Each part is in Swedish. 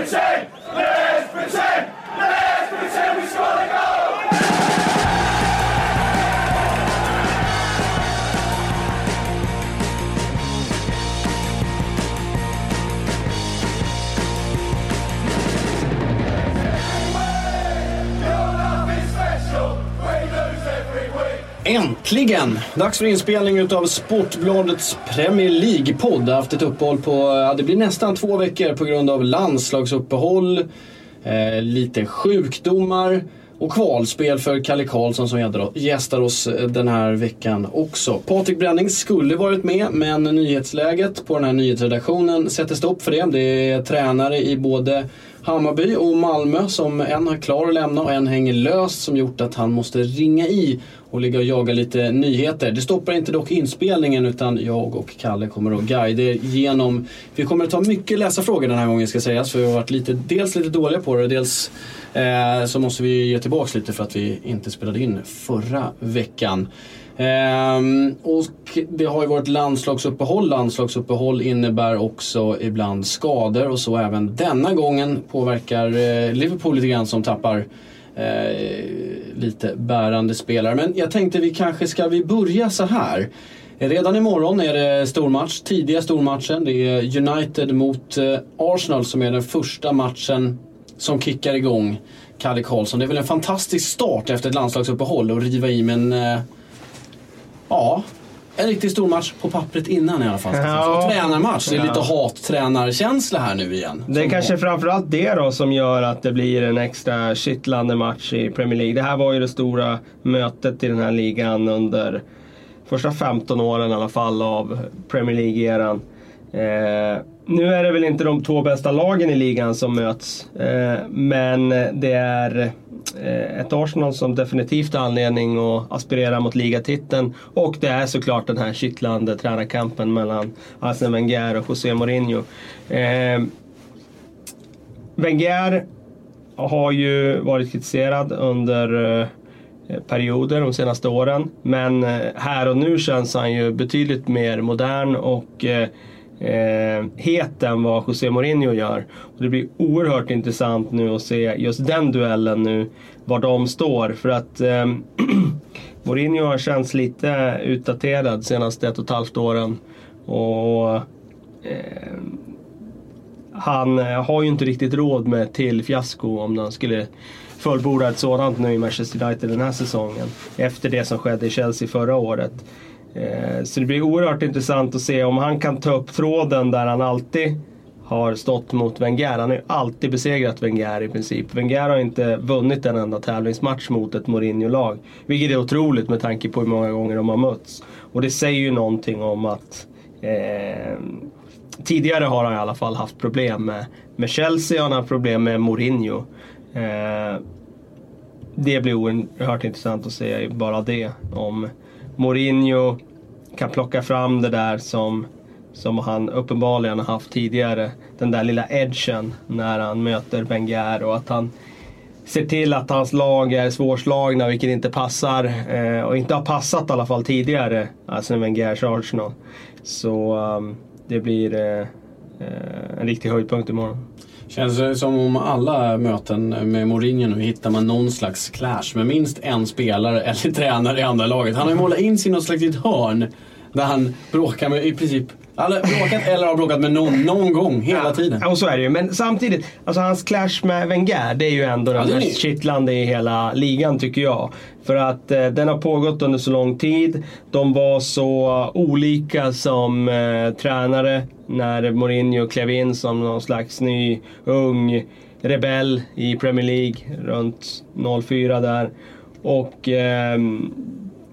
Ricochet! Äntligen! Dags för inspelning utav Sportbladets Premier League-podd. Jag har haft ett uppehåll på, ja, det blir nästan två veckor på grund av landslagsuppehåll, eh, lite sjukdomar och kvalspel för Kalle Karlsson som gästar oss eh, den här veckan också. Patrik Bränning skulle varit med men nyhetsläget på den här nyhetsredaktionen sätter stopp för det. Det är tränare i både Hammarby och Malmö som en har klar att lämna och en hänger löst som gjort att han måste ringa i och ligga och jaga lite nyheter. Det stoppar inte dock inspelningen utan jag och Kalle kommer att guida er genom... Vi kommer att ta mycket läsarfrågor den här gången ska sägas för vi har varit lite, dels lite dåliga på det dels eh, så måste vi ge tillbaks lite för att vi inte spelade in förra veckan. Ehm, och det har ju varit landslagsuppehåll. Landslagsuppehåll innebär också ibland skador och så även denna gången påverkar eh, Liverpool lite grann som tappar eh, lite bärande spelare. Men jag tänkte vi kanske ska vi börja så här. Redan imorgon är det stormatch, tidiga stormatchen. Det är United mot eh, Arsenal som är den första matchen som kickar igång Kalle Karlsson. Det är väl en fantastisk start efter ett landslagsuppehåll att riva i men eh, Ja, en riktigt stor match på pappret innan i alla fall. Ja. Och tränarmatch. Det är lite hat-tränarkänsla här nu igen. Det är Som- kanske framförallt det då som gör att det blir en extra kittlande match i Premier League. Det här var ju det stora mötet i den här ligan under första 15 åren i alla fall av Premier League-eran. Eh, nu är det väl inte de två bästa lagen i ligan som möts. Eh, men det är eh, ett Arsenal som definitivt har anledning att aspirera mot ligatiteln. Och det är såklart den här kittlande tränarkampen mellan Arsene Wenger och José Mourinho. Eh, Wenger har ju varit kritiserad under perioder de senaste åren. Men här och nu känns han ju betydligt mer modern och eh, het än vad José Mourinho gör. Och det blir oerhört intressant nu att se just den duellen nu, var de står. För att eh, Mourinho har känts lite utdaterad senaste ett och ett halvt åren. Och eh, han eh, har ju inte riktigt råd med ett till fiasko om han skulle fullborda ett sådant nu i Manchester United den här säsongen. Efter det som skedde i Chelsea förra året. Eh, så det blir oerhört intressant att se om han kan ta upp tråden där han alltid har stått mot Wenger. Han har ju alltid besegrat Wenger i princip. Wenger har inte vunnit en enda tävlingsmatch mot ett Mourinho-lag. Vilket är otroligt med tanke på hur många gånger de har mötts. Och det säger ju någonting om att eh, Tidigare har han i alla fall haft problem med, med Chelsea, han har haft problem med Mourinho. Eh, det blir oerhört intressant att se bara det. Om Mourinho kan plocka fram det där som, som han uppenbarligen har haft tidigare. Den där lilla edgen när han möter Wenger och att han ser till att hans lag är svårslagna vilket inte passar eh, och inte har passat i alla fall tidigare. Alltså Wengers Arsenal. Så um, det blir eh, eh, en riktig höjdpunkt imorgon. Känns det som om alla möten med Mourinho nu hittar man någon slags clash med minst en spelare eller tränare i andra laget. Han har ju målat in sig i något slags hörn där han bråkar med i princip alla bråkat eller har bråkat med någon, någon gång hela tiden. Ja, och så är det ju. Men samtidigt, alltså hans clash med Wenger, det är ju ändå Ja, den är mest kittlande i hela ligan tycker jag. För att eh, den har pågått under så lång tid. De var så olika som eh, tränare när Mourinho klev in som någon slags ny, ung rebell i Premier League runt 04 där. Och ehm,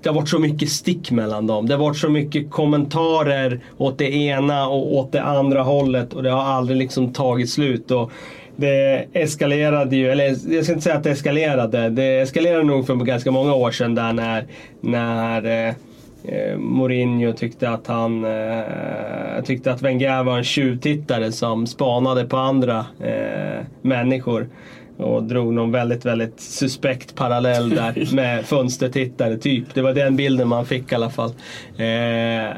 det har varit så mycket stick mellan dem. Det har varit så mycket kommentarer åt det ena och åt det andra hållet och det har aldrig liksom tagit slut. Och det eskalerade ju, eller jag ska inte säga att det eskalerade. Det eskalerade nog för ganska många år sedan där när, när eh, eh Mourinho tyckte att han eh, tyckte att Wenger var en tjuvtittare som spanade på andra eh, människor. Och drog någon väldigt, väldigt suspekt parallell där med fönstertittare typ. Det var den bilden man fick i alla fall. Eh,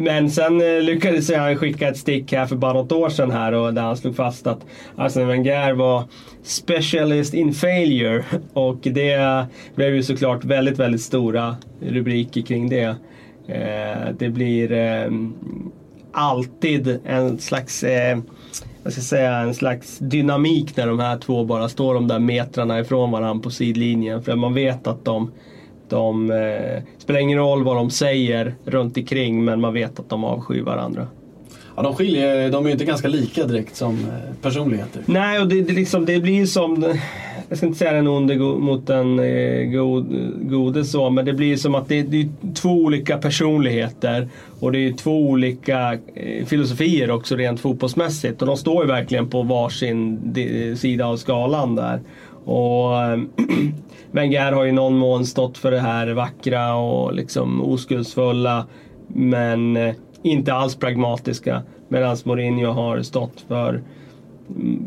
men sen eh, lyckades han skicka ett stick här för bara något år sedan här och där han slog fast att Arsene Wenger var specialist in failure. Och det blev ju såklart väldigt, väldigt stora rubriker kring det. Eh, det blir eh, alltid en slags jag ska säga, en slags dynamik när de här två bara står de där metrarna ifrån varandra på sidlinjen. För man vet att de, de eh, spelar ingen roll vad de säger runt omkring men man vet att de avskyr varandra. Ja, de skiljer, de är ju inte ganska lika direkt som eh, personligheter. Nej, och det, det, liksom, det blir som jag ska inte säga den onde mot den eh, god, gode så, men det blir som att det, det är två olika personligheter och det är två olika eh, filosofier också rent fotbollsmässigt. Och de står ju verkligen på varsin sida av skalan där. Och Wenger har ju i någon mån stått för det här vackra och liksom oskuldsfulla men eh, inte alls pragmatiska. Medan Mourinho har stått för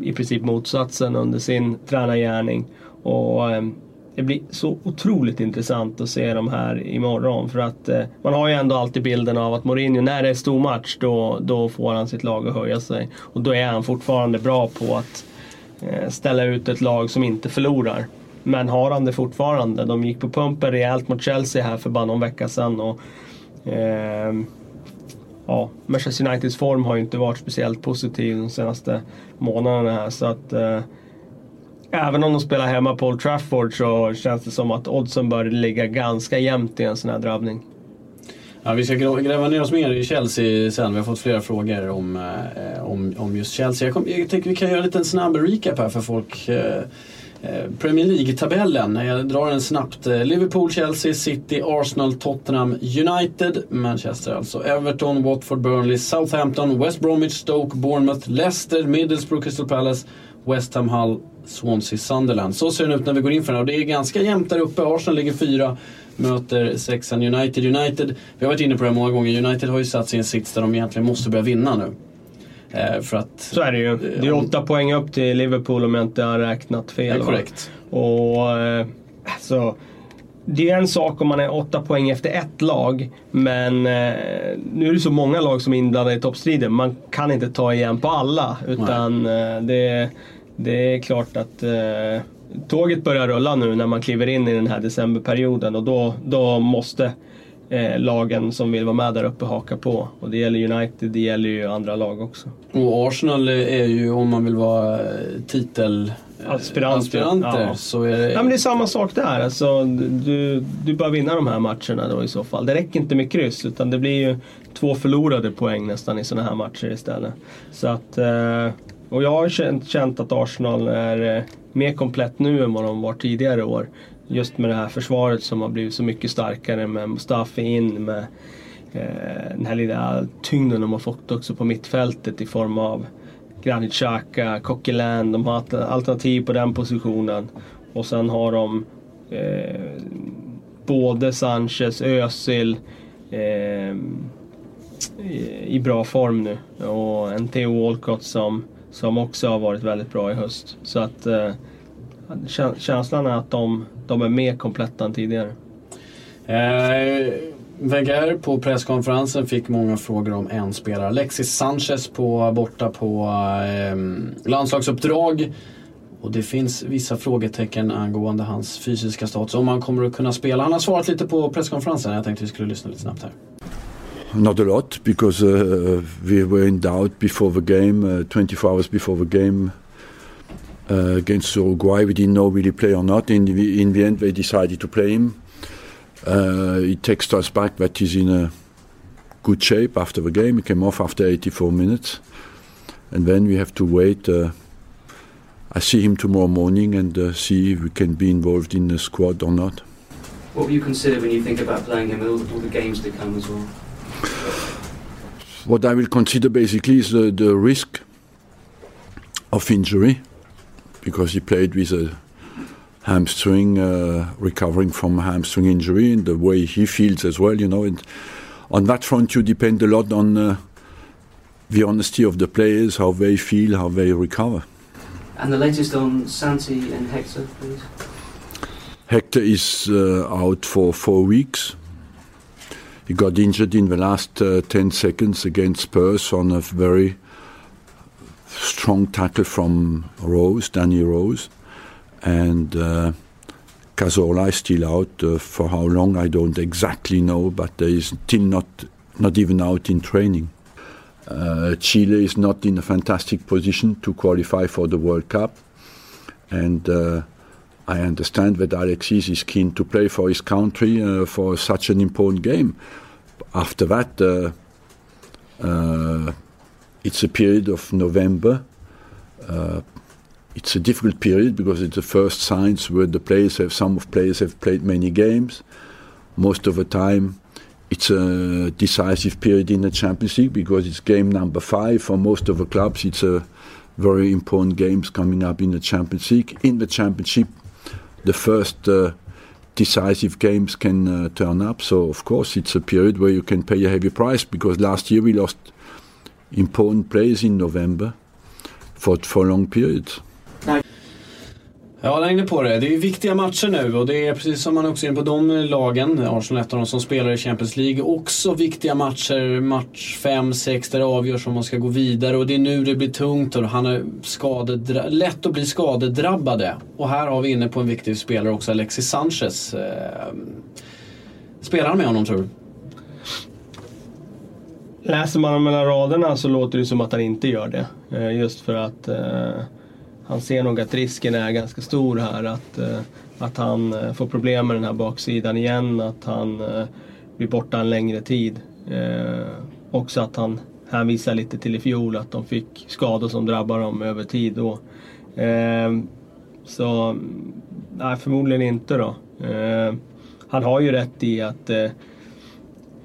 i princip motsatsen under sin tränargärning. Och ehm, det blir så otroligt intressant att se dem här imorgon. För att eh, man har ju ändå alltid bilden av att Mourinho, när det är stor match, då, då får han sitt lag att höja sig. Och då är han fortfarande bra på att eh, ställa ut ett lag som inte förlorar. Men har han det fortfarande? De gick på pumpen rejält mot Chelsea här för bara någon vecka sedan. Och, eh, ja, Manchester Uniteds form har ju inte varit speciellt positiv de senaste månaderna här. Så att, eh, även om de spelar hemma på Old Trafford så känns det som att oddsen bör ligga ganska jämnt i en sån här drabbning. Ja, vi ska gräva ner oss mer i Chelsea sen. Vi har fått flera frågor om, eh, om, om just Chelsea. Jag, kom, jag tänker vi kan göra en liten snabb recap här för folk. Eh, Eh, Eh, Premier League-tabellen. Eh, jag drar den snabbt. Eh, Liverpool, Chelsea, City, Arsenal, Tottenham, United, Manchester alltså, Everton, Watford, Burnley, Southampton, West Bromwich, Stoke, Bournemouth, Leicester, Middlesbrough, Crystal Palace, West Ham, Hull, Swansea, Sunderland. Så ser den ut när vi går in för den och det är ganska jämnt där uppe. Arsenal ligger fyra, möter sexan United. United, vi har varit inne på det här många gånger, United har ju satt sig i en sits där de egentligen måste börja vinna nu. Eh, för att, så är det ju. Det är åtta poäng upp till Liverpool om jag inte har räknat fel. Det är korrekt. Och, eh, alltså, det är en sak om man är åtta poäng efter ett lag. Men eh, nu är det så många lag som är inblandade i toppstriden. Man kan inte ta igen på alla. Utan eh, det, det är klart att eh, tåget börjar rulla nu när man kliver in i den här decemberperioden. Och då, då måste eh, lagen som vill vara med där uppe haka på. Och det gäller United, det gäller ju andra lag också. Och Arsenal är ju, om man vill vara eh, titel Aspiranter. Aspiranter ja. så är det... Ja, men det är samma sak där. Alltså, du, du bör vinna de här matcherna då i så fall. Det räcker inte med kryss utan det blir ju två förlorade poäng nästan i sådana här matcher istället. Så att, eh, och jag har känt, känt att Arsenal är eh, mer komplett nu än vad de var tidigare år just med det här försvaret som har blivit så mycket starkare med Mustafi in med eh, den här lilla tyngden de har fått också på mittfältet i form av Granit Xhaka, Coquelin. De har alternativ på den positionen. Och sen har de eh, både Sanchez, Özil eh, i, bra form nu. Och en Theo Walcott som, som också har varit väldigt bra i höst. Så att eh, känslan är att de, de är mer kompletta än tidigare. Eh, Wenger på presskonferensen fick många frågor om en spelare. Alexis Sanchez på, borta på eh, landslagsuppdrag. Och det finns vissa frågetecken angående hans fysiska status. Om han kommer att kunna spela. Han har svarat lite på presskonferensen. Jag tänkte vi skulle lyssna lite snabbt här. Not a lot because uh, we were in doubt before the game, uh, 24 hours before the game. Uh, against Uruguay. We didn't know will he play or not. In the, in the end, they decided to play him. Uh, he texted us back that he's in a good shape after the game. He came off after 84 minutes. And then we have to wait. Uh, I see him tomorrow morning and uh, see if we can be involved in the squad or not. What will you consider when you think about playing him and all the, all the games to come as well? What I will consider basically is the, the risk of injury because he played with a hamstring, uh, recovering from a hamstring injury, and the way he feels as well, you know. And on that front, you depend a lot on uh, the honesty of the players, how they feel, how they recover. And the latest on Santi and Hector, please. Hector is uh, out for four weeks. he got injured in the last uh, 10 seconds against Spurs on a very strong tackle from Rose, Danny Rose. And uh, Casola is still out. Uh, for how long, I don't exactly know, but he is still not, not even out in training. Uh, Chile is not in a fantastic position to qualify for the World Cup. And uh, I understand that Alexis is keen to play for his country uh, for such an important game. After that, uh, uh, it's a period of November. Uh, it's a difficult period because it's the first signs where the players have some of players have played many games. Most of the time, it's a decisive period in the Champions League because it's game number five for most of the clubs. It's a very important games coming up in the Champions League. In the Championship, the first uh, decisive games can uh, turn up. So of course, it's a period where you can pay a heavy price because last year we lost important place in November for for long periods. Ja, jag är på det. Det är viktiga matcher nu och det är precis som man också är inne på de lagen, Arsenal ett av de som spelar i Champions League, också viktiga matcher. Match 5-6 där det avgörs om man ska gå vidare och det är nu det blir tungt och han är skadedra- lätt att bli skadedrabbade. Och här har vi inne på en viktig spelare också, Alexis Sanchez. Eh, spelar han med honom tror du? Läser man mellan raderna så låter det som att han inte gör det. Eh, just för att eh, han ser nog att risken är ganska stor här att, eh, att han får problem med den här baksidan igen. Att han blir borta en längre tid. Också att han hänvisar lite till i fjol att de fick skador som drabbar dem över tid då. Så nej, förmodligen inte då. Han har ju rätt i att eh,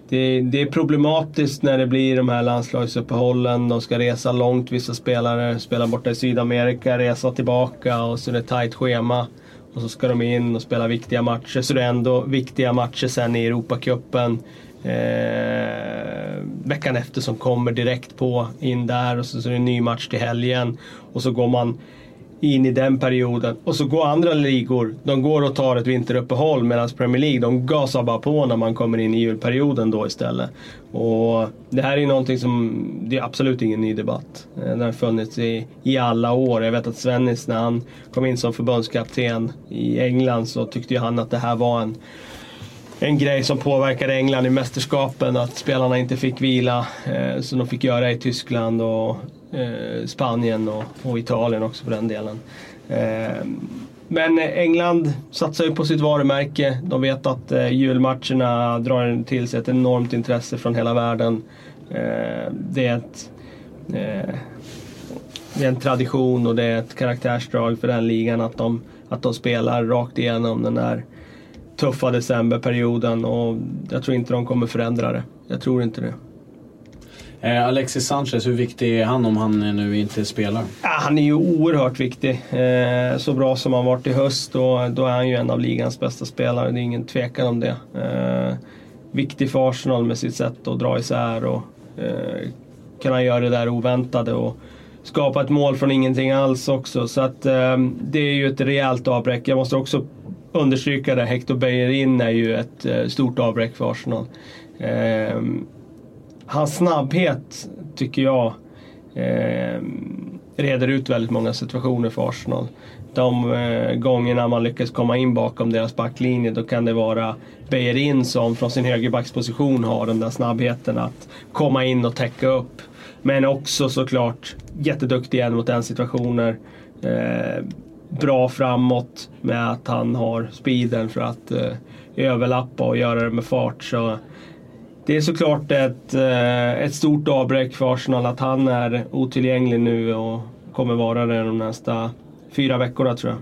det, det är problematiskt när det blir de här landslagsuppehållen. De ska resa långt, vissa spelare. spelar borta i Sydamerika, resa tillbaka och så är det ett tajt schema. Och så ska de in och spela viktiga matcher. Så det är ändå viktiga matcher sen i Europacupen. Eh, veckan efter som kommer direkt på in där och så, så är det en ny match till helgen. Och så går man in i den perioden. Och så går andra ligor, de går och tar ett vinteruppehåll medan Premier League, de gasar bara på när man kommer in i julperioden då istället. Och det här är någonting som, det är absolut ingen ny debatt. Eh, den har funnits i, i alla år. Jag vet att Svennis när han kom in som förbundskapten i England så tyckte ju han att det här var en en grej som påverkade England i mästerskapen. Att spelarna inte fick vila. Eh, som de fick göra i Tyskland och Eh, Spanien och, och Italien också för den delen. Eh, men England satsar ju på sitt varumärke. De vet att eh, julmatcherna drar till sig ett enormt intresse från hela världen. Eh, det är ett eh, det är en tradition och det är ett karaktärsdrag för den ligan att de, att de spelar rakt igenom den här tuffa decemberperioden och jag tror inte de kommer förändra det. Jag tror inte det. Eh, Alexis Sanchez, hur viktig är han om han nu inte spelar? Ja, han är ju oerhört viktig. Eh, så bra som han varit i höst och då är han ju en av ligans bästa spelare. Det är ingen tvekan om det. Eh, viktig för Arsenal med sitt sätt att dra isär och eh, kunna göra det där oväntade och skapa ett mål från ingenting alls också. Så att eh, det är ju ett rejält avbräck. Jag måste också understryka det. Hector Bellerin är ju ett eh, stort avbräck för Arsenal. Eh, Hans snabbhet tycker jag eh, reder ut väldigt många situationer för Arsenal. De eh, gångerna man lyckas komma in bakom deras backlinje då kan det vara Bejerin som från sin högerbacksposition har den där snabbheten att komma in och täcka upp. Men också såklart jätteduktig en mot en situationer. Eh, bra framåt med att han har speeden för att eh, överlappa och göra det med fart. Så det är såklart ett, eh, ett stort avbräck för Arsenal att han är otillgänglig nu och kommer vara det de nästa fyra veckorna tror jag.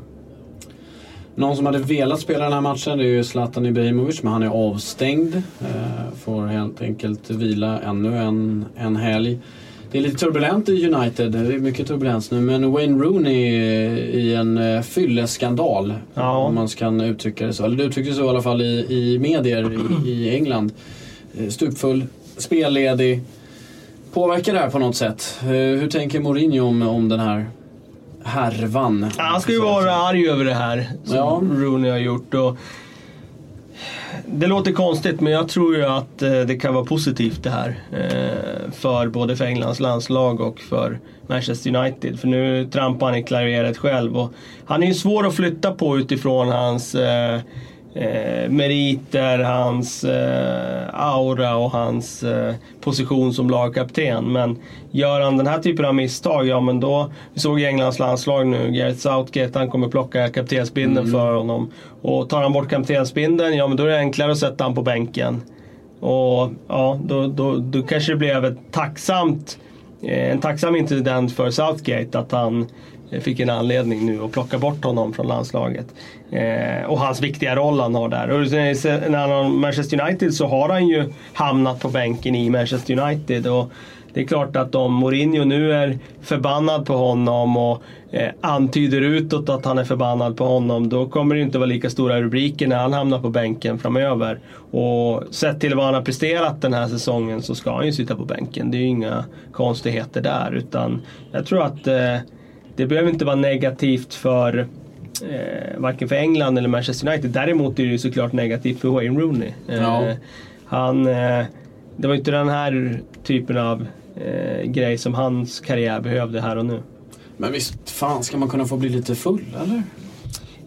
Någon som hade velat spela den här matchen det är ju Zlatan Ibrahimovic men han är avstängd. Eh, får helt enkelt vila ännu en, en helg. Det är lite turbulent i United, det är mycket turbulens nu. Men Wayne Rooney i en eh, fylleskandal. Ja. Om man kan uttrycka det så. Eller det uttrycktes så i alla fall i, i medier i, i England. Eh, Stupfull, spelledig. Påverkar det här på något sätt? Eh, Hur tänker Mourinho om, om den här härvan? Han ska ju vara arg över det här som Ja. Rooney har gjort. Och det låter konstigt men jag tror ju att eh, det kan vara positivt det här. För både för Englands landslag och för Manchester United. För nu trampar han i klaveret själv. Och han är ju svår att flytta på utifrån hans eh, meriter, hans eh, aura och hans eh, position som lagkapten. Men gör han den här typen av misstag, ja men då... Vi såg i Englands landslag nu, Gareth Southgate, han kommer plocka kaptensbindeln för honom. Och tar han bort kaptensbindeln, ja men då är det enklare att sätta honom på bänken. Och ja, då, då, då kanske det blev ett tacksamt, eh, en tacksam incident för Southgate att han fick en anledning nu att plocka bort honom från landslaget. Eh, och hans viktiga roll han har där. Och sen när han har Manchester United så har han ju hamnat på bänken i Manchester United. Och det är klart att om Mourinho nu är förbannad på honom och eh, antyder utåt att han är förbannad på honom, då kommer det inte vara lika stora rubriker när han hamnar på bänken framöver. Och sett till vad han har presterat den här säsongen så ska han ju sitta på bänken. Det är ju inga konstigheter där. Utan jag tror att eh, det behöver inte vara negativt för eh, varken för England eller Manchester United. Däremot är det ju såklart negativt för Wayne Rooney. Eh, Ja. Han, eh, det var inte den här typen av eh, grej som hans karriär behövde här och nu. Men visst fan ska man kunna få bli lite full eller?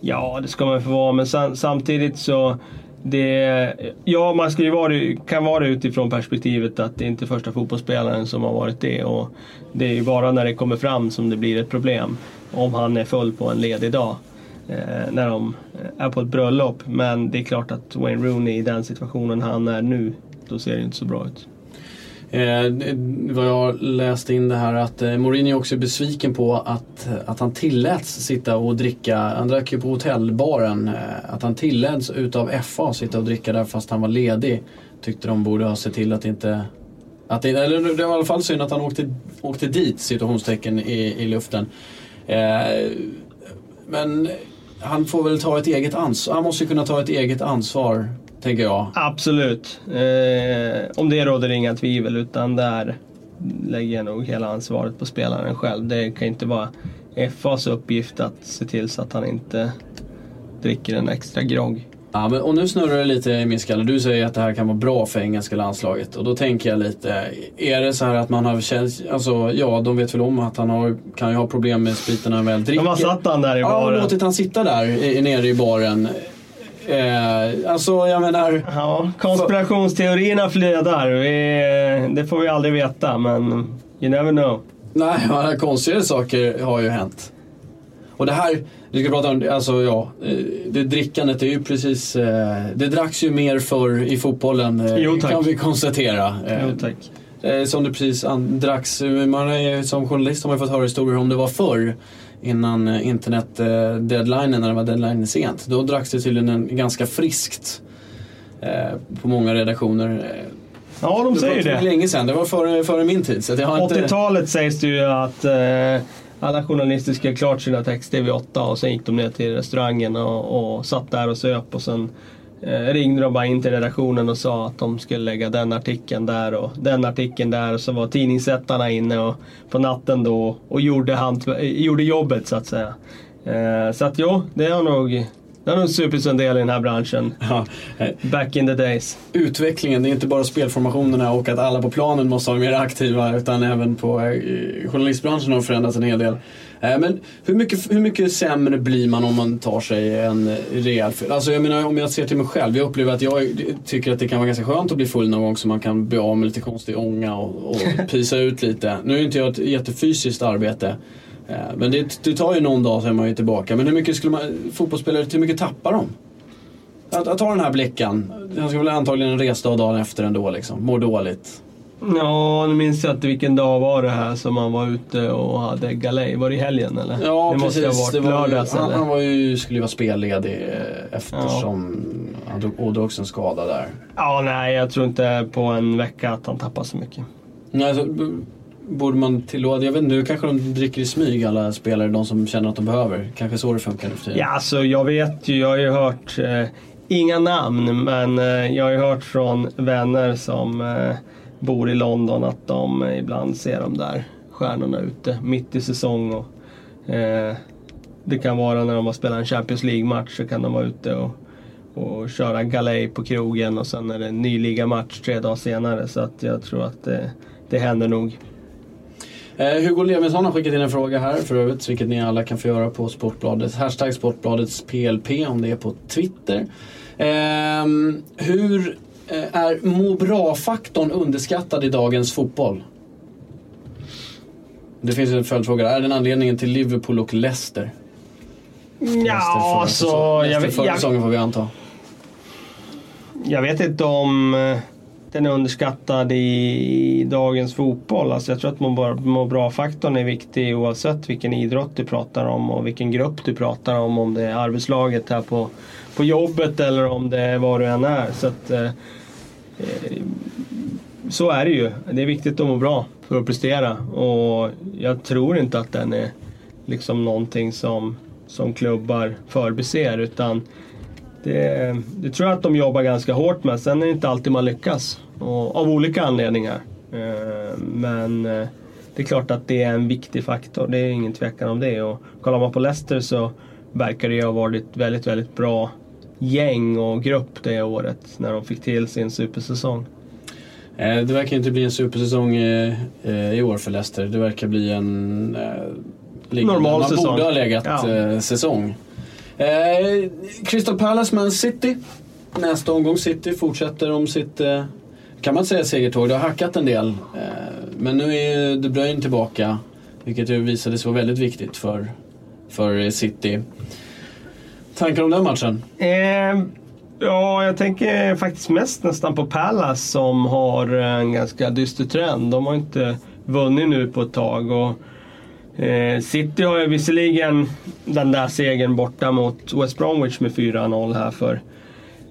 Ja, det ska man få vara, men sam- samtidigt så det, ja, man ska ju vara, det- kan vara det utifrån perspektivet att det inte är första fotbollsspelaren som har varit det. Och det är ju bara när det kommer fram som det blir ett problem. Om han är full på en ledig dag. Eh, när de eh, är på ett bröllop. Men det är klart att Wayne Rooney i den situationen han är nu, då ser det inte så bra ut. Eh, vad jag läste in det här att eh, Mourinho också är besviken på att, att han tilläts sitta och dricka, han drack ju på hotellbaren, eh, att han tilläts utav FA sitta och dricka där fast han var ledig. Tyckte de borde ha sett till att inte att det, eller det var i alla fall synd att han åkte, åkte dit, situationstecken i, i luften. Eh, men han får väl ta ett eget ansvar, han måste ju kunna ta ett eget ansvar, tänker jag. Absolut. Eh, om det råder inga tvivel utan där lägger jag nog hela ansvaret på spelaren själv. Det kan inte vara FAs uppgift att se till så att han inte dricker en extra grogg. Ja, men, och nu snurrar det lite i min skalle. Du säger att det här kan vara bra för engelska landslaget. Och då tänker jag lite, är det så här att man har känt, alltså ja, de vet väl om att han har, kan ju ha problem med spriten när han väl dricker. De har satt han där i Ja, baren. låtit han sitta där i, nere i baren. Eh, alltså jag menar, Ja, konspirationsteorierna flödar. Vi, det får vi aldrig veta men you never know. nej, alla konstiga saker har ju hänt. Och det här, vi ska prata om, alltså ja, eh, det drickandet är ju precis, eh, det dracks ju mer för i fotbollen eh, Jo, kan vi konstatera. Jo, tack. Som det precis dracks, man är, som journalist har man ju fått höra historier om det var förr. Innan eh, internet eh, när det var deadline sent. Då dracks det tydligen en, ganska friskt. Eh, på många redaktioner. Ja, de det säger var det. länge sedan, det var före, före min tid. Så att jag har inte... 80-talet sägs det ju att eh, alla journalister skrev klart sina texter vid åtta och sen gick de ner till restaurangen och, och satt där och söp och sen Eh, ringde de bara in till redaktionen och sa att de skulle lägga den artikeln där och den artikeln där och så var tidningssättarna inne och, på natten då och gjorde, gjorde jobbet så att säga. Eh, så att jo, det har nog det har nog supits en del i den här branschen. Ja, eh, Back in the days. utvecklingen, det är inte bara spelformationerna och att alla på planen måste vara mer aktiva utan även på eh, journalistbranschen har förändrats en hel del. Eh, men hur mycket, hur mycket sämre blir man om man tar sig en rejäl fylla? Alltså jag menar om jag ser till mig själv, jag upplever att jag tycker att det kan vara ganska skönt att bli full någon gång så man kan bli av med lite konstig ånga och, och pysa ut lite. Nu är inte jag ett jättefysiskt arbete. Eh, Men det, det tar ju någon dag så är man ju tillbaka. Men hur mycket skulle man, fotbollsspelare, hur mycket tappar de? Att, att ta den här blicken. Han ska väl antagligen en resdag dagen efter ändå liksom. Mår dåligt. Ja, nu minns jag inte vilken dag var det här som han var ute och hade galej. Var det i helgen eller? Ja det måste precis. ha varit var ju, lördags han, eller? han var ju, skulle ju vara spelledig eh, eftersom han drog- ådrogs en skada där. Ja, nej, jag tror inte på en vecka att han tappar så mycket. Nej, b- borde man tillåta, jag vet inte, nu kanske de dricker i smyg alla spelare, de som känner att de behöver. Kanske så det funkar nu för tiden. Ja, alltså jag vet ju, jag har ju hört, eh, inga namn, men eh, jag har ju hört från vänner som eh, bor i London att de eh, ibland ser de där stjärnorna ute mitt i säsong. Och, eh, det kan vara när de har spelat en Champions League-match så kan de vara ute och, och köra galej på krogen och sen är det en ny ligamatch tre dagar senare. Så att jag tror att det, det händer nog. Eh, Hugo Levinsson har skickat in en fråga här för övrigt, vilket ni alla kan få göra på Sportbladet. Hashtag Sportbladets PLP om det är på Twitter. Ehm, hur eh, är må bra-faktorn underskattad i dagens fotboll? Det finns en följdfråga. Är den anledningen till Liverpool och Leicester? Ja, så Leicester förra jag, säsongen får vi anta. jag vet inte om eh, den är underskattad i dagens fotboll. Alltså jag tror att må bra- må bra-faktorn är viktig oavsett vilken idrott du pratar om och vilken grupp du pratar om. Om det är arbetslaget här på, på jobbet eller om det är var du än är. Så, att, eh, eh så är det ju. Det är viktigt att må bra för att prestera. Och jag tror inte att den är liksom någonting som, som klubbar förbiser. Utan det, det tror jag att de jobbar ganska hårt med. Sen är det inte alltid man lyckas. Och, av olika anledningar. Eh, Men eh, det är klart att det är en viktig faktor. Det är ingen tvekan om det. Och kollar man på Leicester så verkar det ha varit väldigt, väldigt bra gäng och grupp det året. När de fick till sin supersäsong. Eh, Det verkar inte bli en supersäsong i år för Leicester. Det verkar bli en Normal man säsong. borde ha legat Ja. säsong. Eh, Crystal Palace Man City. Nästa omgång City fortsätter om sitt, eh, kan man säga segertåg. Det har hackat en del. Eh, men nu är De Bruyne tillbaka. Vilket ju visade sig vara väldigt viktigt för, för City. Tankar om den matchen? Eh, ja, jag tänker faktiskt mest nästan på Palace som har en ganska dyster trend. De har inte vunnit nu på ett tag. Och, City har ju visserligen den där segern borta mot West Bromwich med 4-0 här för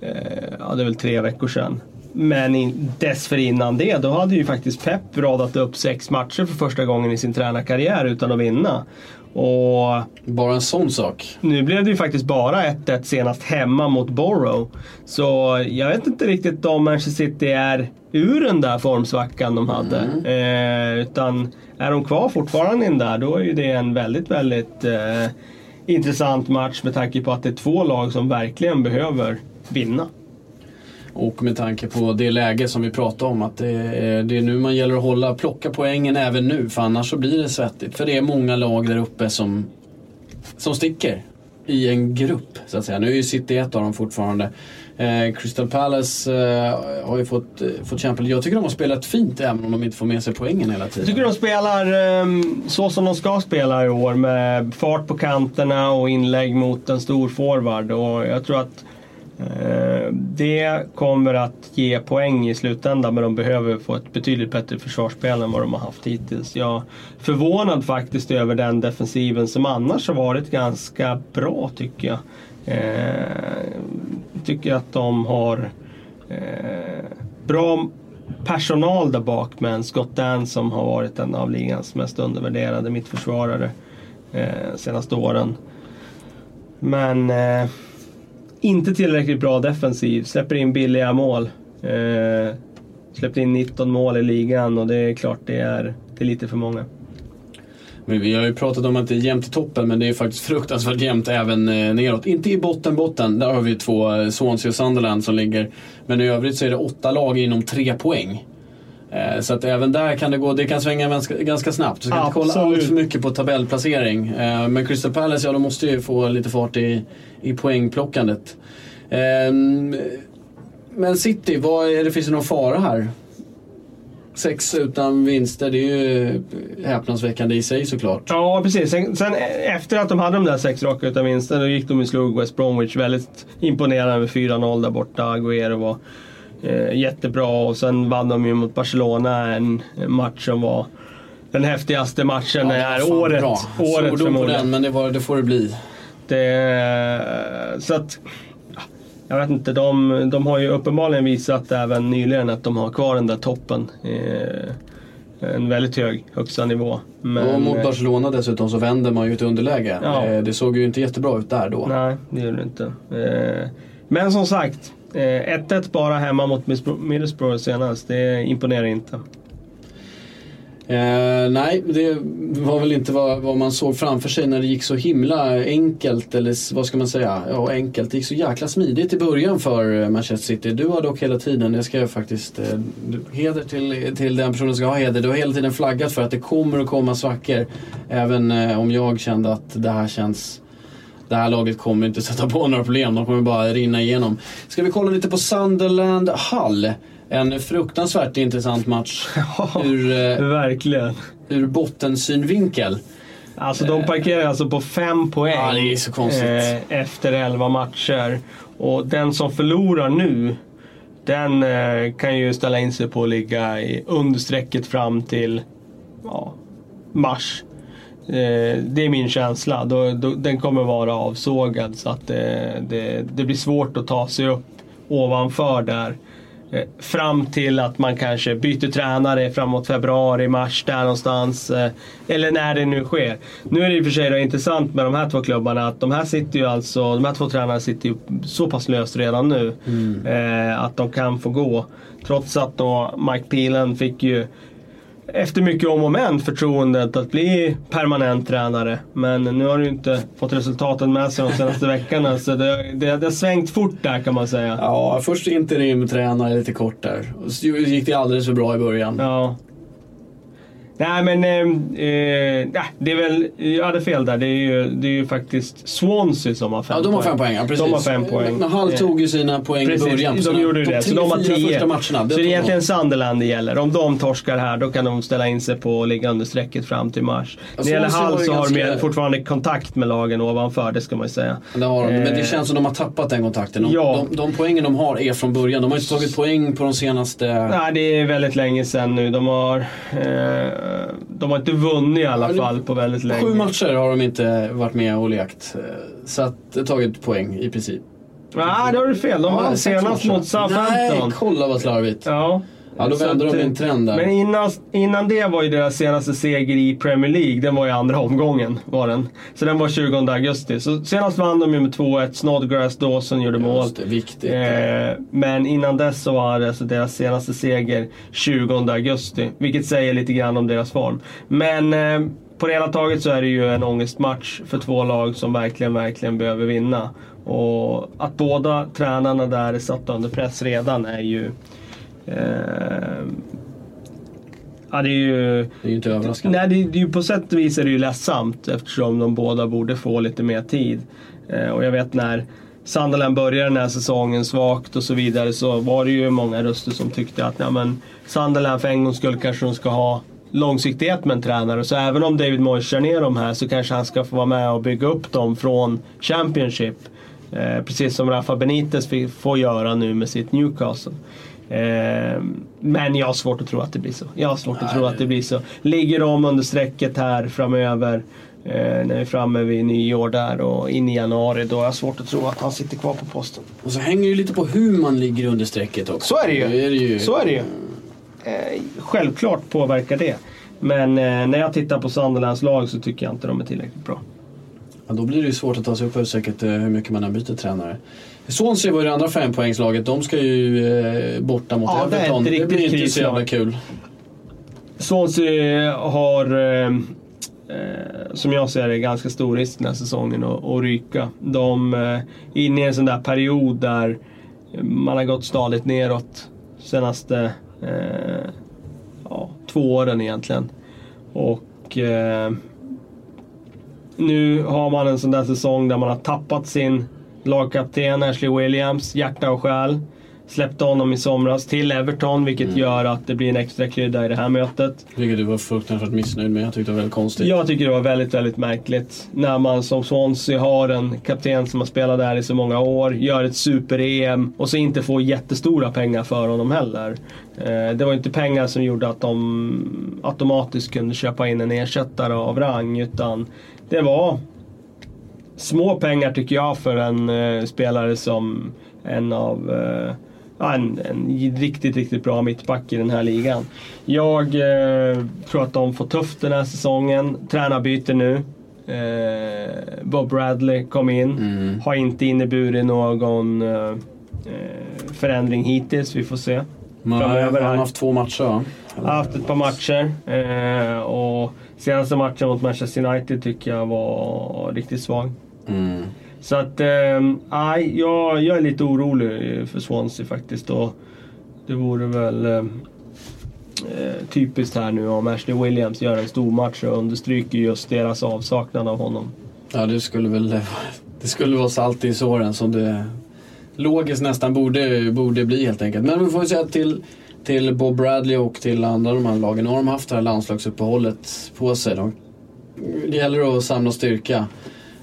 eh, ja, det är väl tre veckor sedan. Men in, dessförinnan det, då hade ju faktiskt Pep radat upp sex matcher för första gången i sin tränarkarriär utan att vinna. Och Bara en sån sak. nu blev det ju faktiskt bara 1-1 senast hemma mot Borough. Så jag vet inte riktigt om Manchester City är ur den där formsvackan de hade. Eh, utan är de kvar fortfarande in där, då är ju det en väldigt, väldigt eh, intressant match med tanke på att det är två lag som verkligen behöver vinna. Och med tanke på det läge som vi pratade om att det är, det är nu man gäller att hålla, plocka poängen även nu för annars så blir det svettigt. För det är många lag där uppe som, som sticker i en grupp så att säga. Nu är ju City ett av dem fortfarande. Eh, Crystal Palace eh, har ju fått, eh, fått kämpa lite. Jag tycker de har spelat fint även om de inte får med sig poängen hela tiden. Jag tycker de spelar eh, så som de ska spela i år med fart på kanterna och inlägg mot en stor forward. Och jag tror att eh, det kommer att ge poäng i slutändan men de behöver få ett betydligt bättre försvarsspel än vad de har haft hittills. Jag är förvånad faktiskt över den defensiven som annars har varit ganska bra tycker jag. Eh, Tycker att de har eh, bra personal där bak med en Scott Dan som har varit en av ligans mest undervärderade mittförsvarare eh, senaste åren. Men eh, inte tillräckligt bra defensiv, släpper in billiga mål. Eh, släppte in 19 mål i ligan och det är klart det är, det är lite för många. Vi har ju pratat om att det är jämnt i toppen men det är faktiskt fruktansvärt jämnt även eh, neråt. Inte i botten botten, där har vi två, eh, Swansea och Sunderland som ligger. Men i övrigt så är det åtta lag inom tre poäng. Eh, Så att även där kan det gå, det kan svänga ganska, ganska snabbt. Så ska inte kolla allt för mycket på tabellplacering. Men Crystal Palace, ja de måste ju få lite fart i, i poängplockandet. Ehm, Men City, vad är det, finns det någon fara här? Sex utan vinster, det är ju häpnadsväckande i sig såklart. Ja, precis. Sen, sen efter att de hade de där sex raka utan vinster, då gick de och slog West Bromwich väldigt imponerande med 4-0 där borta. Agüero var eh, jättebra och sen vann de ju mot Barcelona en match som var den häftigaste matchen det här året. bra. året Svordom på den, men det, var, det får det bli. Det, så att, ja, jag vet inte, de, de har ju uppenbarligen visat även nyligen att de har kvar den där toppen. Eh, en väldigt hög högsta nivå. Men, och mot eh, Barcelona dessutom så vänder man ju ett underläge. Ja. Eh, Det såg ju inte jättebra ut där då. Nej, det gör det inte. Eh, men som sagt, eh, 1-1 bara hemma mot Middlesbrough senast. Det imponerar inte. Eh, nej, det var väl inte vad, vad man såg framför sig när det gick så himla enkelt, eller vad ska man säga, ja enkelt. Det gick så jäkla smidigt i början för eh, Manchester City. Du har dock hela tiden, det ska jag faktiskt, eh, heder till, till den personen som ska ha heder, du har hela tiden flaggat för att det kommer att komma svackor. Även eh, om jag kände att det här känns det här laget kommer inte sätta på några problem, de kommer bara rinna igenom. Ska vi kolla lite på Sunderland Hull? En fruktansvärt intressant match ur, eh, Verkligen. ur bottensynvinkel. Alltså de parkerar alltså på fem poäng Ja, det är så konstigt. eh, efter elva matcher. Och den som förlorar nu, den eh, kan ju ställa in sig på att ligga i understrecket fram till ja, mars. Eh, det är min känsla. Den kommer vara avsågad så att det, det, det blir svårt att ta sig upp ovanför där. Eh, Fram till att man kanske byter tränare framåt februari, mars där någonstans. eh, Eller när det nu sker. Nu är det i och för sig intressant med de här två klubbarna att de här sitter ju alltså, de här två tränarna sitter ju så pass löst redan nu. Eh, att de kan få gå. Trots att då Mike Peelan fick ju efter mycket om och men förtroendet att bli permanent tränare. Men nu har du inte fått resultaten med sig de senaste veckorna så det, det, det har svängt fort där kan man säga. Ja, först interimtränare lite kort där. Så gick det alldeles för bra i början. Ja. Nej men, eh, eh, det är väl, jag hade fel där. Det är ju, det är ju faktiskt Swansea som har fem Ja, de har fem poäng. Ja, precis. De har fem poäng. Men Hull Eh, tog ju sina poäng Precis, i början. de sina gjorde ju det. Så de har tio. matcherna. Så det är egentligen Sunderland det gäller. Om de torskar här då kan de ställa in sig på att ligga under strecket fram till mars. När det gäller ju så har de ganska- fortfarande kontakt med lagen ovanför, det ska man ju säga. Det har de. Men det Eh, känns som de har tappat den kontakten. De, Ja. de, de poängen de har är från början. De har inte tagit poäng på de senaste... Nej, det är väldigt länge sedan nu. De har, eh, de har inte vunnit i alla fall på väldigt länge. Sju matcher har de inte varit med och lekt. Eh, Så att, tagit poäng i princip. Nej, det har du fel. De Ja, vann senast mot Southampton. Nej, kolla vad slarvigt. Ja. Ja, då vände de en trend där. Men innan, innan det var ju deras senaste seger i Premier League. Den var i andra omgången. Var den. Så den var 20 augusti. Så senast vann de ju med 2-1. Snodgrass Dawson gjorde mål. Just det, viktigt. Eh, men innan dess så var det alltså deras senaste seger 20 augusti. Vilket säger lite grann om deras form. Men eh, på det hela taget så är det ju en ångestmatch för två lag som verkligen, verkligen behöver vinna. Och att båda tränarna där är satta under press redan är ju... Eh, ja, det är ju... Det är ju inte överraskande. Nej, det, det är ju på sätt och vis är det ju ledsamt eftersom de båda borde få lite mer tid. Eh, och jag vet när Sunderland började den här säsongen svagt och så vidare så var det ju många röster som tyckte att ja, men Sunderland för en gångs skull kanske de ska ha långsiktighet med en tränare. Så även om David Moyes kör ner dem här så kanske han ska få vara med och bygga upp dem från Championship. Eh, precis som Rafa Benitez får göra nu med sitt Newcastle. Eh, men jag har svårt att tro att det blir så. Jag har svårt att tro att det blir så. Ligger de under strecket här framöver eh, när vi är framme vid nyår där och in i januari då har jag svårt att tro att han sitter kvar på posten. Och så hänger det ju lite på hur man ligger under strecket också. Så är det ju. är det ju. Så är det ju. Eh, självklart påverkar det. Men när jag tittar på Sunderlands lag så tycker jag inte de är tillräckligt bra. Ja, då blir det ju svårt att ta sig upp säkert hur mycket man än byter tränare. Swansea var ju det andra fempoängslaget. De ska ju eh, borta mot Ja, det Everton. Det, riktigt blir inte så jävla kul. Swansea har, eh, eh, som jag ser det, ganska stor risk den här säsongen att, ryka. De eh, är inne i en sån där period där man har gått stadigt neråt senaste eh, ja, två åren egentligen. Och eh, nu har man en sån där säsong där man har tappat sin lagkapten Ashley Williams, hjärta och själ. Släppte honom i somras till Everton vilket gör att det blir en extra krydda i det här mötet. Vilket du var fruktansvärt missnöjd med. Jag tyckte det var väldigt konstigt. Jag tycker det var väldigt, väldigt märkligt. När man som Swansea har en kapten som har spelat där i så många år, gör ett super-EM och så inte får jättestora pengar för honom heller. Eh, Det var inte pengar som gjorde att de automatiskt kunde köpa in en ersättare av rang utan det var små pengar tycker jag för en eh, spelare som en av eh, ja, en, en riktigt, riktigt bra mittback i den här ligan. Jag eh, tror att de får tufft den här säsongen. Tränarbyte nu. Eh, Bob Bradley kom in. Mm. Har inte inneburit någon eh, eh, förändring hittills. Vi får se. Man Framöver har här. haft två matcher va? har haft ett par matcher. Eh, och senaste matchen mot Manchester United tycker jag var riktigt svag. Mm. Så att, ehm, nej, jag, jag är lite orolig eh, för Swansea faktiskt. Och det vore väl ehm, eh, typiskt här nu om Ashley Williams gör en stor match och understryker just deras avsaknad av honom. Ja, det skulle väl det skulle vara salt i såren som det logiskt nästan borde, borde bli helt enkelt. Men vi får säga till, till Bob Bradley och till andra de här lagen. Nu har de haft det här landslagsuppehållet på sig. De, det gäller att samla styrka.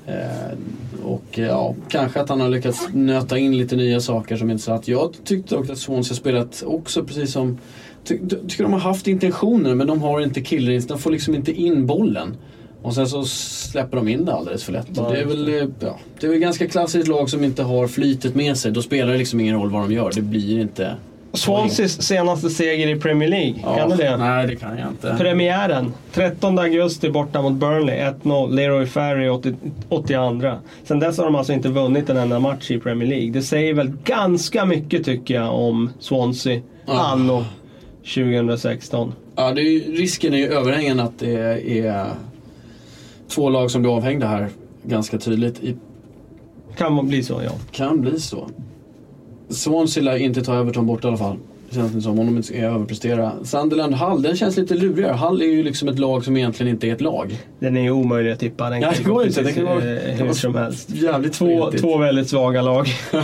Eh, och ja, kanske att han har lyckats nöta in lite nya saker som inte så att jag tyckte också att Swansea spelat också precis som ty, tycker de har haft intentioner men de har inte killrins, de får liksom inte in bollen. Och sen så släpper de in det alldeles för lätt. Ja, det, är väl, ja, det är väl ganska klassiskt lag som inte har flytet med sig. Då spelar det liksom ingen roll vad de gör. Det blir inte... Swanseas senaste seger i Premier League, Ja, kan du det? Nej, det kan jag inte. Premiären, 13 augusti borta mot Burnley, 1-0. Leroy Ferry 80, 82. Sen dess har de alltså inte vunnit en enda match i Premier League. Det säger väl ganska mycket tycker jag om Swansea Ja. anno 2016. Ja, det är risken är ju överhängande att det är två lag som blir avhängda här ganska tydligt. I, Kan man bli så, ja. kan bli så. Swansea lär inte ta Everton bort i alla fall. Känns det som, om de inte ska överprestera. Sunderland Hull, den känns lite lurigare. Hull är ju liksom ett lag som egentligen inte är ett lag. Den är ju omöjlig att tippa. Den Ja, det går gå inte. Det kan vara- eh, hur som helst. Jävligt Två, två väldigt svaga lag.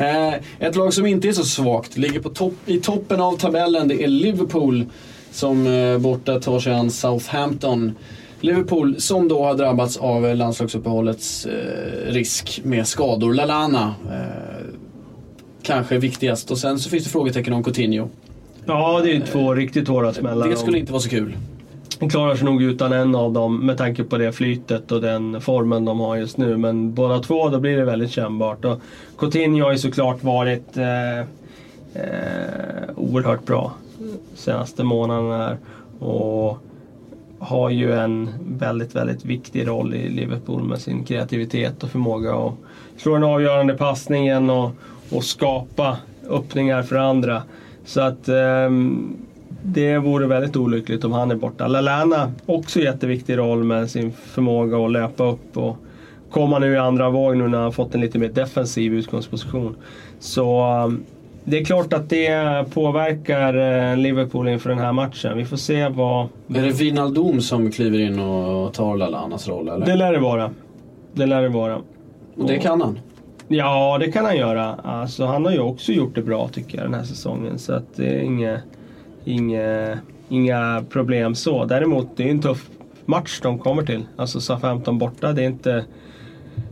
Eh, ett lag som inte är så svagt, ligger på topp, i toppen av tabellen, det är Liverpool som eh, borta tar sig an Southampton. Liverpool som då har drabbats av landslagsuppehållets eh, risk med skador. Lalana kanske viktigast och sen så finns det frågetecken om Coutinho. Ja, det är ju två riktigt hårda smällar. Det skulle inte vara så kul. De klarar sig nog utan en av dem med tanke på det flytet och den formen de har just nu. Men båda två, då blir det väldigt kännbart. Och Coutinho har ju såklart varit eh, eh, oerhört bra senaste månaderna här. Och har ju en väldigt, väldigt viktig roll i Liverpool med sin kreativitet och förmåga att slå den avgörande passningen och, och skapa öppningar för andra. Så att ehm, det vore väldigt olyckligt om han är borta. Lallana, också jätteviktig roll med sin förmåga att löpa upp och komma nu i andra våg nu när han fått en lite mer defensiv utgångsposition. Så um, det är klart att det påverkar eh, Liverpool inför den här matchen. Vi får se vad... Är det Wijnaldum som kliver in och tar Lallanas roll eller? Det lär det vara. Det lär det vara. Och det kan han. Ja, det kan han göra. Alltså, han har ju också gjort det bra tycker jag den här säsongen. Så att det är inga, inga, inga problem så. Däremot, det är en tuff match de kommer till. Alltså SA-15 borta, det är inte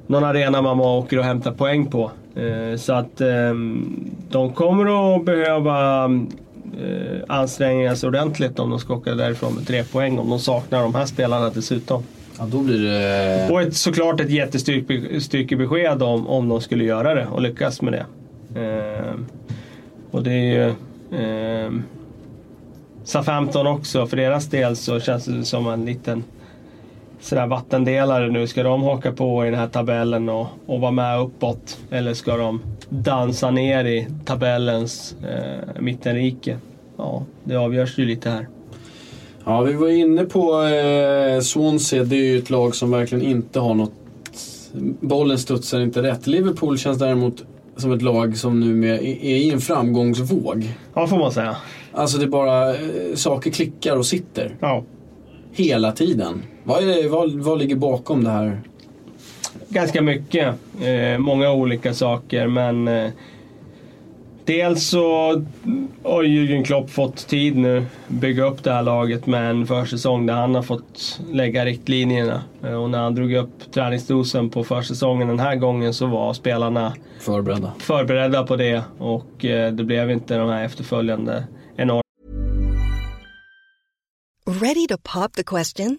någon arena man åker och hämtar poäng på. Eh, så att ehm, de kommer att behöva eh, anstränga sig ordentligt om de ska åka därifrån med tre poäng. Om de saknar de här spelarna dessutom. Ja, då blir det... Och ett, såklart ett jättestyrkebesked om, om de skulle göra det och lyckas med det. Ehm, och det är ju ehm, SA-15 också, för deras del så känns det som en liten sådär vattendelare nu. Ska de haka på i den här tabellen och, och vara med uppåt? Eller ska de dansa ner i tabellens eh, mittenrike? Ja, det avgörs ju lite här. Ja, vi var inne på eh, Swansea. Det är ju ett lag som verkligen inte har något... Bollen studsar inte rätt. Liverpool känns däremot som ett lag som nu är, i en framgångsvåg. Ja, får man säga. Alltså det är bara eh, saker klickar och sitter. Ja. Hela tiden. Vad, det, vad, vad ligger bakom det här? Ganska mycket. Eh, många olika saker men eh, Dels så har Jürgen Klopp fått tid nu bygga upp det här laget med en försäsong där han har fått lägga riktlinjerna. Eh, och när han drog upp träningsdosen på försäsongen den här gången så var spelarna Förberedda. förberedda på det och eh, det blev inte de här efterföljande enorma Ready to pop the question?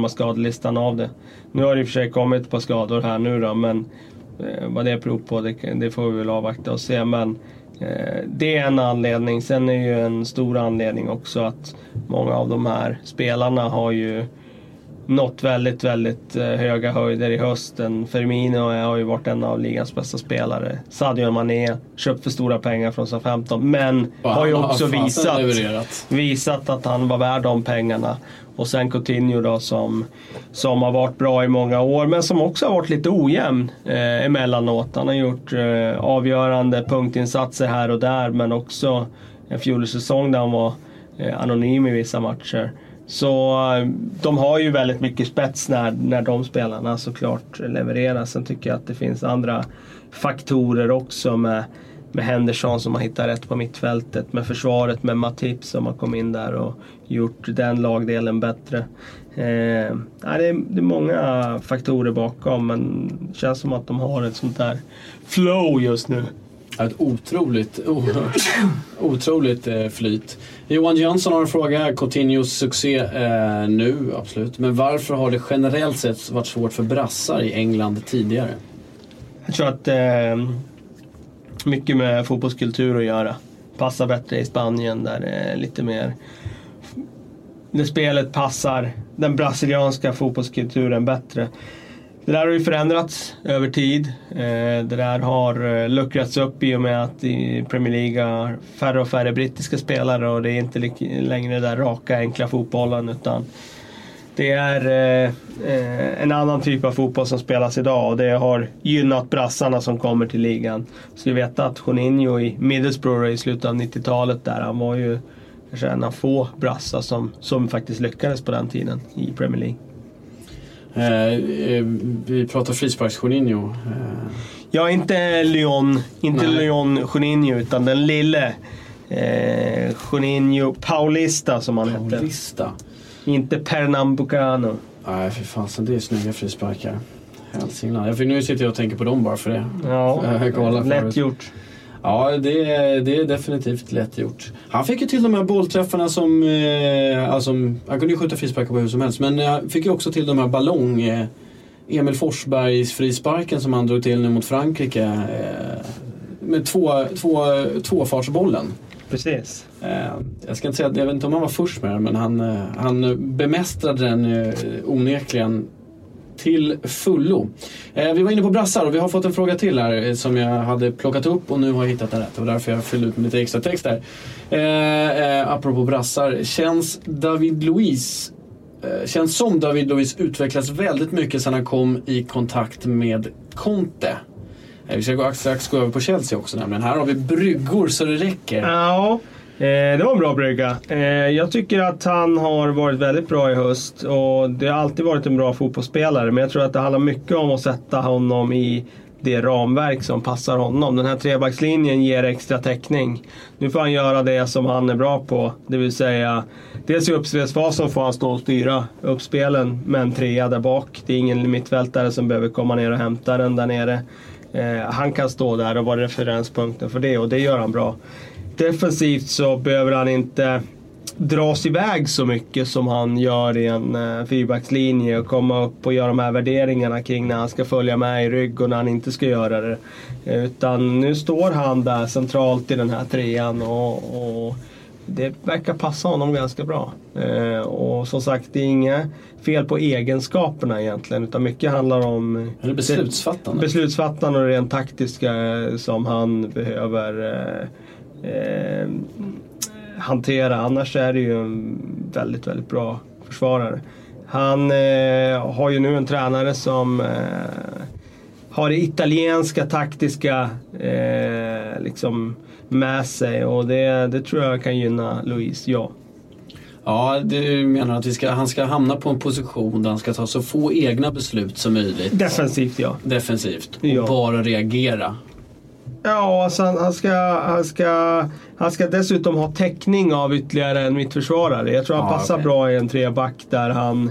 Har skadelistan av det. Nu har det i och för sig kommit ett par skador här nu då, men eh, vad det beror på det, det får vi väl avvakta och se. Men eh, det är en anledning. Sen är ju en stor anledning också att många av de här spelarna har ju nått väldigt, väldigt eh, höga höjder i hösten. Firmino har ju varit en av ligans bästa spelare. Sadio Mané, köpt för stora pengar från Southampton. Men Och har ju också visat, levererat. visat att han var värd de pengarna. Och sen Coutinho då som, som har varit bra i många år men som också har varit lite ojämn eh, emellanåt. Han har gjort eh, avgörande punktinsatser här och där men också en fjolårssäsong där han var eh, anonym i vissa matcher. Så eh, de har ju väldigt mycket spets när, när de spelarna såklart levererar. Sen tycker jag att det finns andra faktorer också med, med Henderson som har hittat rätt på mittfältet. Med försvaret med Matip som har kommit in där och gjort den lagdelen bättre. Eh, det, är, det är många faktorer bakom men det känns som att de har ett sånt där flow just nu. Ett otroligt, oerhört, otroligt eh, flyt. Johan Jönsson har en fråga. Coutinhos succé eh, nu, absolut. Men varför har det generellt sett varit svårt för brassar i England tidigare? Jag tror att eh, mycket med fotbollskultur att göra. Passar bättre i Spanien där det är lite mer... Där spelet passar den brasilianska fotbollskulturen bättre. Det där har ju förändrats över tid. Eh, det där har eh, luckrats upp i och med att i Premier League har färre och färre brittiska spelare och det är inte längre den där raka enkla fotbollen utan det är eh, eh, en annan typ av fotboll som spelas idag och det har gynnat brassarna som kommer till ligan. Så vi vet att Juninho i Middlesbrough i slutet av 90-talet där, han var ju kanske en av få brassar som, som faktiskt lyckades på den tiden i Premier League. Eh, eh, vi pratar frisparks-Juninho. Eh, Ja, inte Lyon, inte Nej. Lyon Juninho utan den lille eh, Juninho Paulista som han hette. Inte Pernambucano. Nej, för fasen det är snygga frisparkar. Hälsingland. Jag fick, nu sitter jag och tänker på dem bara för det. Ja, lätt förut. gjort. Ja, det är, det är definitivt lätt gjort. Han fick ju till de här bollträffarna som... Eh, alltså, han kunde ju skjuta frisparkar på hur som helst. Men han fick ju också till de här ballong... Eh, Emil Forsbergs frisparken som han drog till nu mot Frankrike. Eh, med två, två, tvåfartsbollen. Precis. Eh, jag ska inte säga, jag vet inte om han var först med den men han, eh, han bemästrade den eh, onekligen till fullo. Eh, vi var inne på brassar och vi har fått en fråga till här eh, som jag hade plockat upp och nu har jag hittat den rätt. Det var därför jag fyllde ut med lite extra text där. Eh, eh, apropå brassar. Känns David Luiz eh, Känns som David Luiz utvecklas väldigt mycket sedan han kom i kontakt med Conte. Eh, vi ska strax gå över på Chelsea också nämligen. Här har vi bryggor så det räcker. Ja, eh, det var en bra brygga. Eh, jag tycker att han har varit väldigt bra i höst och det har alltid varit en bra fotbollsspelare. Men jag tror att det handlar mycket om att sätta honom i det ramverk som passar honom. Den här trebackslinjen ger extra täckning. Nu får han göra det som han är bra på. Det vill säga, dels i uppspelsfasen får han stå och styra uppspelen med en trea där bak. Det är ingen mittfältare som behöver komma ner och hämta den där nere. Eh, han kan stå där och vara referenspunkten för det och det gör han bra. Defensivt så behöver han inte dras iväg så mycket som han gör i en eh, fyrbackslinje och komma upp och göra de här värderingarna kring när han ska följa med i rygg och när han inte ska göra det. Utan nu står han där centralt i den här trean och, och det verkar passa honom ganska bra. Eh, och som sagt, det är inget fel på egenskaperna egentligen utan mycket handlar om Eller beslutsfattande. beslutsfattande och rent taktiska eh, som han behöver eh, eh, hantera. Annars är det ju en väldigt, väldigt bra försvarare. Han eh, har ju nu en tränare som eh, har det italienska taktiska eh, liksom med sig och det, det tror jag kan gynna Louise, ja. Ja, du menar att ska, han ska hamna på en position där han ska ta så få egna beslut som möjligt. Defensivt ja. Defensivt. Och Ja. bara reagera. Ja, alltså han, han, ska, han, ska, han ska dessutom ha täckning av ytterligare en mittförsvarare. Jag tror han Ja, passar okej. bra i en treback där han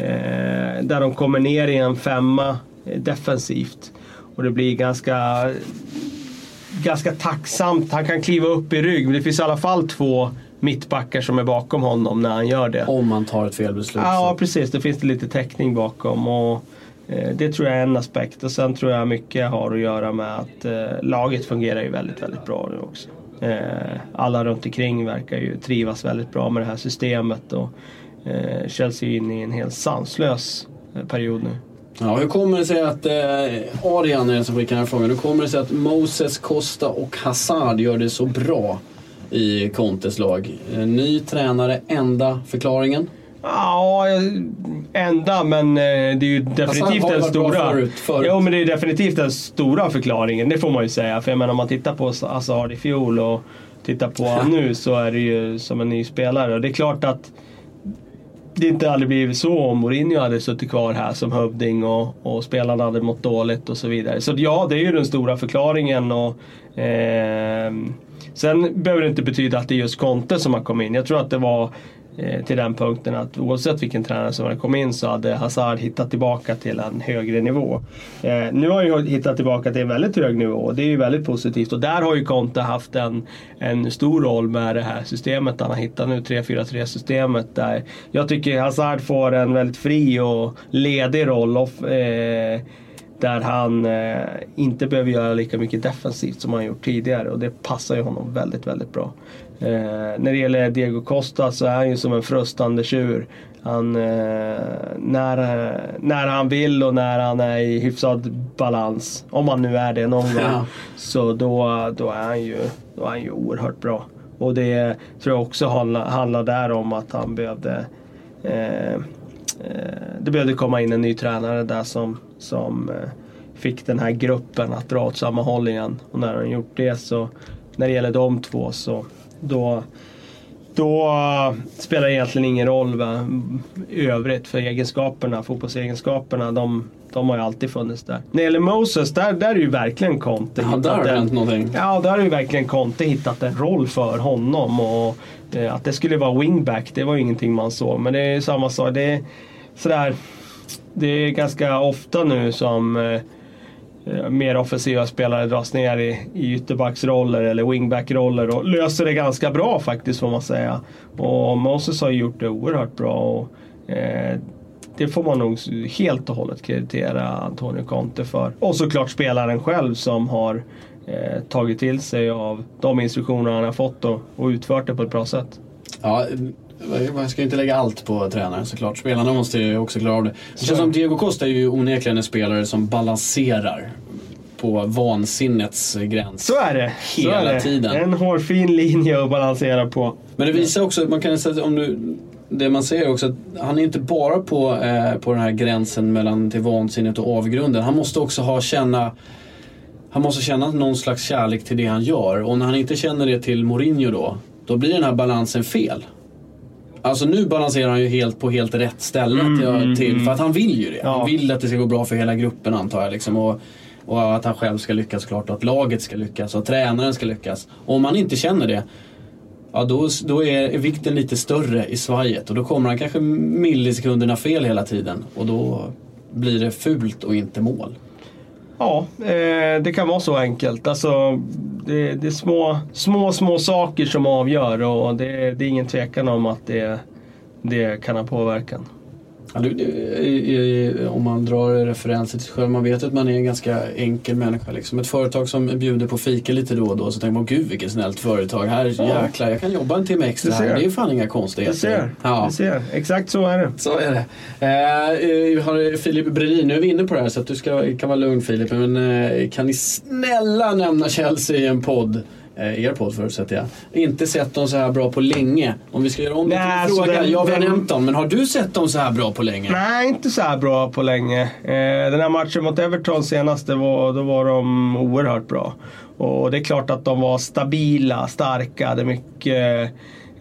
Eh, där de kommer ner i en femma eh, defensivt. Och det blir ganska, ganska tacksamt. Han kan kliva upp i rygg, men det finns i alla fall två mittbackar som är bakom honom när han gör det. Om man tar ett felbeslut. Ja, så- precis. Då finns det lite täckning bakom. Och, eh, det tror jag är en aspekt. Och sen tror jag mycket har att göra med att eh, laget fungerar ju väldigt, väldigt bra nu också. Eh, alla runt omkring verkar ju trivas väldigt bra med det här systemet. Och, eh, Chelsea är inne i en helt sanslös period nu. Ja, hur kommer det sig att, eh, Adrian är den som skickar den här frågan, hur kommer det sig att Moses, Costa och Hazard gör det så bra i Contes lag? Eh, Ny tränare, enda förklaringen? Ja, enda men eh, det är ju definitivt den stora. förut, förut. Jo, men det är definitivt den stora förklaringen. Det får man ju säga. För jag menar om man tittar på Hazard i fjol och tittar på honom nu så är det ju som en ny spelare. Och det är klart att det inte hade blivit så om Mourinho hade suttit kvar här som hövding och, och spelarna hade mått dåligt och så vidare. Så ja, det är ju den stora förklaringen. Och, ehm, sen behöver det inte betyda att det är just Conte som har kommit in. Jag tror att det var eh, till den punkten att oavsett vilken tränare som hade kommit in så hade Hazard hittat tillbaka till en högre nivå. Eh, nu har han ju hittat tillbaka till en väldigt hög nivå och det är ju väldigt positivt. Och där har ju Conte haft en, en stor roll med det här systemet han har hittat nu, 3-4-3 systemet. Där jag tycker Hazard får en väldigt fri och ledig roll. Och, eh, där han eh, inte behöver göra lika mycket defensivt som han gjort tidigare och det passar ju honom väldigt, väldigt bra. Eh, när det gäller Diego Costa så är han ju som en frustande tjur. Han, eh, när, när han vill och när han är i hyfsad balans, om han nu är det någon gång, Ja. så då, då, är han ju, då är han ju oerhört bra. Och det tror jag också handlar, handlar där om att han behövde eh, det behövde komma in en ny tränare där som, som eh, fick den här gruppen att dra åt samma håll igen. Och när han gjort det så, när det gäller de två så då, då eh, spelar det egentligen ingen roll va, i övrigt för egenskaperna, fotbollsegenskaperna, de, de har ju alltid funnits där. När det gäller Moses, där, där är ju verkligen Conte Ja, där har en- hänt någonting. Ja, där har ju verkligen Conte hittat en roll för honom. Och eh, Att det skulle vara wingback, det var ju ingenting man såg. Men det är samma sak. Det sådär. Det är ganska ofta nu som eh, mer offensiva spelare dras ner i, i ytterbacksroller eller wingbackroller och löser det ganska bra faktiskt får man säga. Och Moses har ju gjort det oerhört bra. Och, eh, det får man nog helt och hållet kreditera Antonio Conte för. Och såklart spelaren själv som har eh, tagit till sig av de instruktioner han har fått och, och utfört det på ett bra sätt. Ja, jag ska ju inte lägga allt på tränaren såklart. Spelarna måste ju också klara av det. Det känns som Diego Costa är ju onekligen en spelare som balanserar på vansinnets gräns. Så är det. Hela är det. tiden. En hårfin linje att balansera på. Men det visar också, man kan säga om du, det man ser också att han är inte bara på, eh, på den här gränsen mellan till vansinnet och avgrunden. Han måste också ha känna han måste känna någon slags kärlek till det han gör och när han inte känner det till Mourinho då, då blir den här balansen fel. Alltså nu balanserar han ju helt på helt rätt ställe till, till, för att han vill ju det. Ja. Han vill att det ska gå bra för hela gruppen antar jag. Liksom, och, och att han själv ska lyckas klart och att laget ska lyckas och tränaren ska lyckas. Och om han inte känner det, ja då, då är vikten lite större i svajet och då kommer han kanske millisekunderna fel hela tiden och då blir det fult och inte mål. Ja, eh, det kan vara så enkelt. Alltså, det, det är små, små, små saker som avgör och det, det är ingen tvekan om att det, det kan ha påverkan. Ja, du, i, i, om man drar referenser till sig själv, man vet att man är en ganska enkel människa. Liksom. Ett företag som bjuder på fika lite då och då så tänker man gud vilket snällt företag. Här jäklar, jag kan jobba en timme extra Du här. Det är fan inga Du konstigheter. ser, Ja. du ser. Exakt så är det. Så är det. Eh, har Filip Bredin, nu är vi inne på det här så att du ska, kan vara lugn Filip. Men eh, kan ni snälla nämna Chelsea i en podd? Eh, er podd förutsätter jag. Inte sett dem så här bra på länge. Om vi ska göra om det Nej, en alltså fråga. den- jag har nämnt dem, men har du sett dem så här bra på länge? Nej, inte så här bra på länge. Eh, den här matchen mot Everton senast, det var, då var de oerhört bra. Och det är klart att de var stabila, starka, hade mycket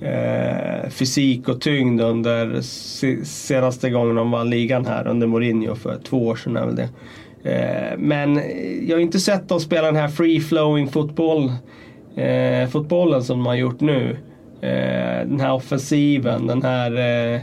eh, fysik och tyngd under se, senaste gången de vann ligan här under Mourinho för två år sedan. Är väl det. Eh, men jag har inte sett dem spela den här free flowing fotboll, eh, fotbollen som de har gjort nu. Eh, den här offensiven, den här eh,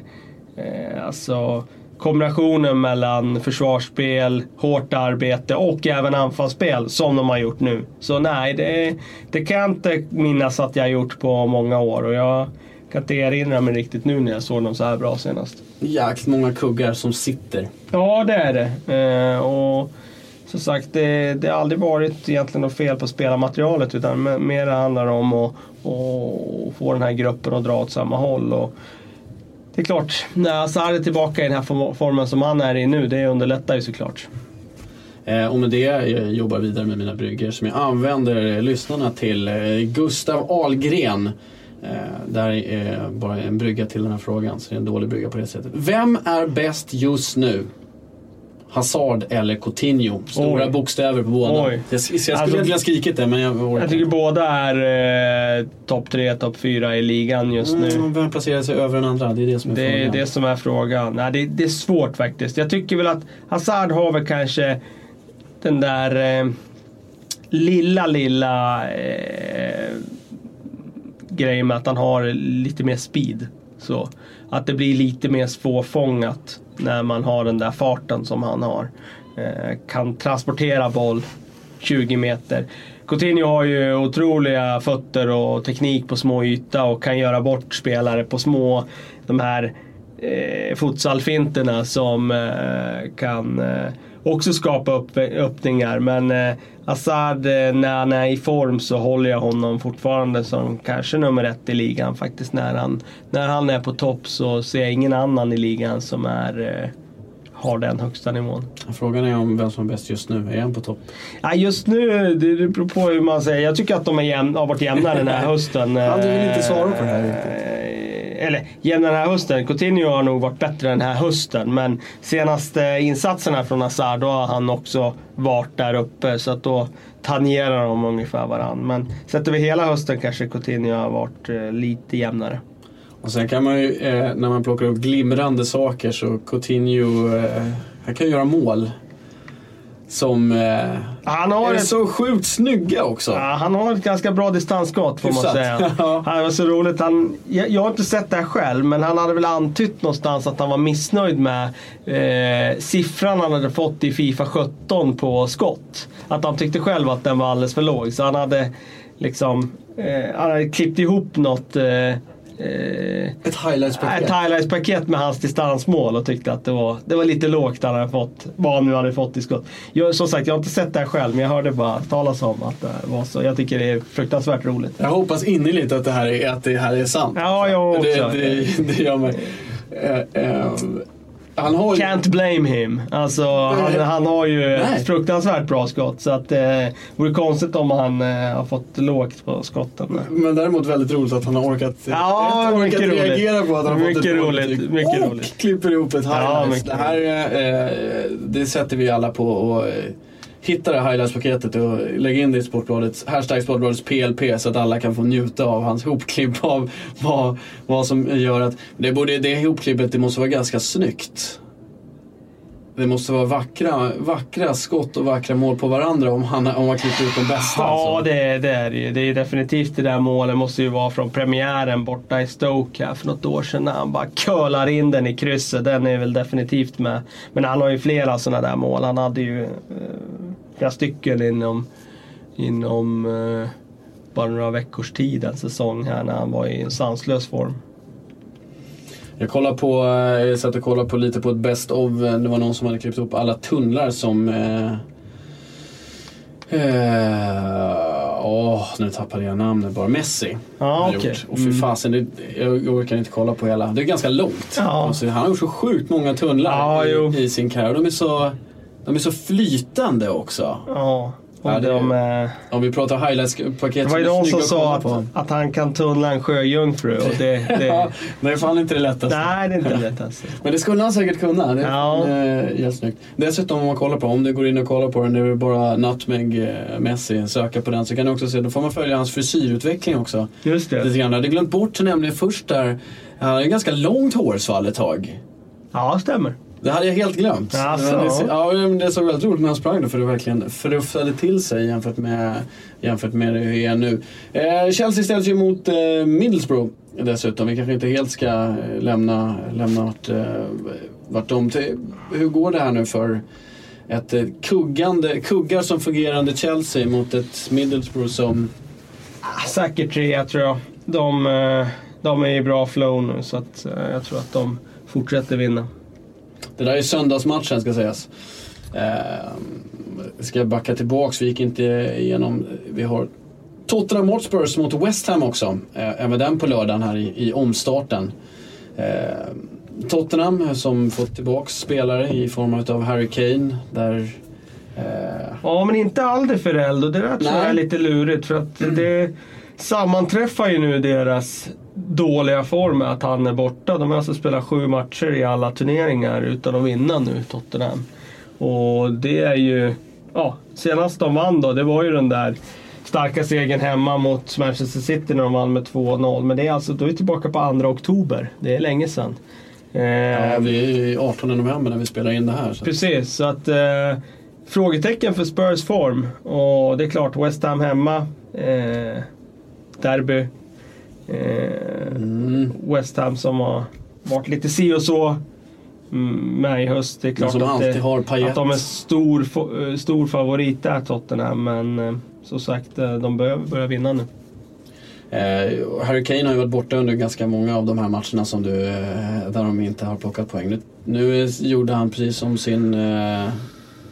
Eh, alltså kombinationen mellan försvarsspel, hårt arbete och även anfallsspel som de har gjort nu. Så nej, det, det kan jag inte minnas att jag har gjort på många år. Och jag kan inte erinra mig riktigt nu när jag såg dem så här bra senast. Jäkligt många kuggar som sitter. Ja, det är det. Eh, och som sagt, det, det har aldrig varit egentligen något fel på spelarmaterialet utan mer handlar om att, att få den här gruppen att dra åt samma håll. Och det är klart, när Azar är tillbaka i den här formen som han är i nu, det underlättar ju såklart. Eh, och med det eh, jag jobbar vidare med mina brygger som jag använder eh, lyssnarna till. Gustav Ahlgren. Det där är bara en brygga till den här frågan, så det är en dålig brygga på det sättet. Vem är bäst just nu? Hazard eller Coutinho. Stora Oj. bokstäver på båda. Oj. Jag, jag skulle alltså, ha skrikit det men jag Jag tycker båda är eh, topp tre, topp fyra i ligan just mm, nu. Vem placerar sig över den andra? Det är det som är det frågan. Det är det som är frågan. Nej, det, det, är svårt faktiskt. Jag tycker väl att Hazard har väl kanske den där eh, lilla, lilla eh, grejen med att han har lite mer speed. Så att det blir lite mer svårfångat när man har den där farten som han har. Eh, kan transportera boll 20 meter. Coutinho har ju otroliga fötter och teknik på små yta och kan göra bort spelare på små, de här eh, futsalfinterna som eh, kan eh, också skapa upp, öppningar. Men eh, Assad, eh, när han är i form så håller jag honom fortfarande som kanske nummer ett i ligan faktiskt. När han, när han är på topp så ser jag ingen annan i ligan som är eh, har den högsta nivån. Frågan är om vem som är bäst just nu. Är han på topp? Ja, just nu, det beror på hur man säger. Jag tycker att de är jämn, har varit jämna den här hösten. Han vill inte svara på det här. Eller jämna den här hösten. Coutinho har nog varit bättre den här hösten. Men senaste insatserna från Hazard, då har han också varit där uppe. Så att då tangerar de ungefär varandra. Men sett över hela hösten kanske Coutinho har varit eh, lite jämnare. Och sen kan man ju, eh, när man plockar upp glimrande saker så Coutinho, eh, han kan göra mål. Som eh, han har är ett, så sjukt snygga också. Ja, han har ett ganska bra distansskott får man säga. ja. Det var så roligt. Han, jag, jag, har inte sett det här själv men han hade väl antytt någonstans att han var missnöjd med eh, siffran han hade fått i Fifa 17 på skott. Att han tyckte själv att den var alldeles för låg. Så han hade liksom eh, han hade klippt ihop något eh, Eh, ett highlights-paket? Ett highlights-paket med hans distansmål och tyckte att det var, det var lite lågt han hade fått, vad han nu hade fått i skott. Jag, som sagt, jag har inte sett det här själv men jag hörde bara talas om att det var så. Jag tycker det är fruktansvärt roligt. Jag hoppas innerligt att det här är, att det här är sant. Ja, jag också. Det, det, det gör mig. Uh, uh, han har ju... Can't blame him. Alltså, han, han har ju Nej. fruktansvärt bra skott. Så att, eh, det vore konstigt om han eh, har fått lågt på skotten. Men däremot väldigt roligt att han har orkat, ja, ett, orkat reagera på att han har mycket fått ett roligt, mycket och roligt. klipper ihop ett highlights. Ja, det här eh, det sätter vi alla på. Och, eh, hitta det highlights-paketet och lägga in det i Sportbladets, hashtag Sportbladets PLP så att alla kan få njuta av hans hopklipp av vad, vad som gör att det, borde, det hopklippet det måste vara ganska snyggt. Det måste vara vackra, vackra skott och vackra mål på varandra om han om man klipper ut de bästa. Ja, alltså. det, det är det ju. Det är definitivt det där målet måste ju vara från premiären borta i Stoke här för något år sedan när han bara curlar in den i krysset. Den är väl definitivt med. Men han har ju flera sådana där mål. Han hade ju eh, flera stycken inom, inom eh, bara några veckors tid en säsong här när han var i en sanslös form. Jag kollar på, eh, jag satt och kollade på lite på ett Best of. Eh, det var någon som hade klippt upp alla tunnlar som eh, eh, oh, nu tappade jag namnet bara. Messi. Ah, okay. Och för mm. fasen, det, jag orkar inte kolla på hela. Det är ganska långt. Ja. Alltså, han har gjort så sjukt många tunnlar ja, i, i, sin karriär. De är så, de är så flytande också. Ja. Ja, det, de, eh, om vi pratar highlights-paket Det var ju någon som sa att, att, han kan tunnla en sjöjungfru. Och det, det... ja, det är fan inte det lättaste. Nej, det är inte det lättaste. Men det skulle han säkert kunna. Det är ja. jävligt snyggt. Dessutom om man kollar på, om du går in och kollar på den, det är bara Nutmeg eh, Messi, söka på den, så kan du också se, då får man följa hans frisyrutveckling också. Just det. Lite grann. Jag hade glömt bort nämligen först där, han hade ganska långt hårsvall ett tag. Ja, stämmer. Det hade jag helt glömt. Alltså. Det, ja, det såg väldigt roligt när han sprang då för det verkligen fruffade till sig jämfört med, jämfört med hur det är nu. Eh, Chelsea ställs ju mot eh, Middlesbrough dessutom. Vi kanske inte helt ska lämna, lämna att, eh, vart de till, hur går det här nu för ett eh, kuggande, kuggar som fungerande Chelsea mot ett Middlesbrough som... Ah, Säkert trea tror jag. De, eh, de är i bra flow nu så att, eh, jag tror att de fortsätter vinna. Det där är söndagsmatchen ska sägas. Eh, ska jag backa tillbaks, vi gick inte igenom. Vi har Tottenham Hotspurs mot West Ham också. Eh, även den på lördagen här i, i omstarten. Eh, Tottenham som fått tillbaks spelare i form av Harry Kane. Där, eh, Ja, men inte Alderfereld och det där tror jag är lite lurigt för att det sammanträffar ju nu deras dåliga form med att han är borta. De har alltså spelat sju matcher i alla turneringar utan att vinna nu, Tottenham. Och det är ju, ja, senast de vann då, det var ju den där starka segern hemma mot Manchester City när de vann med 2-0. Men det är alltså, då är vi tillbaka på 2 oktober. Det är länge sedan. Eh, ja, vi är 18 november när vi spelar in det här. Så. Precis, så att eh, frågetecken för Spurs form. Och det är klart, West Ham hemma. Eh, derby. Eh, Mm. West Ham som har varit lite si och så mm, med i höst. Det är klart att, det, att de är stor, eh, stor favorit där Tottenham. Men eh, som sagt, de behöver börja vinna nu. Eh, Harry Kane har ju varit borta under ganska många av de här matcherna som du, eh, där de inte har plockat poäng. Nu, nu gjorde han precis som sin eh,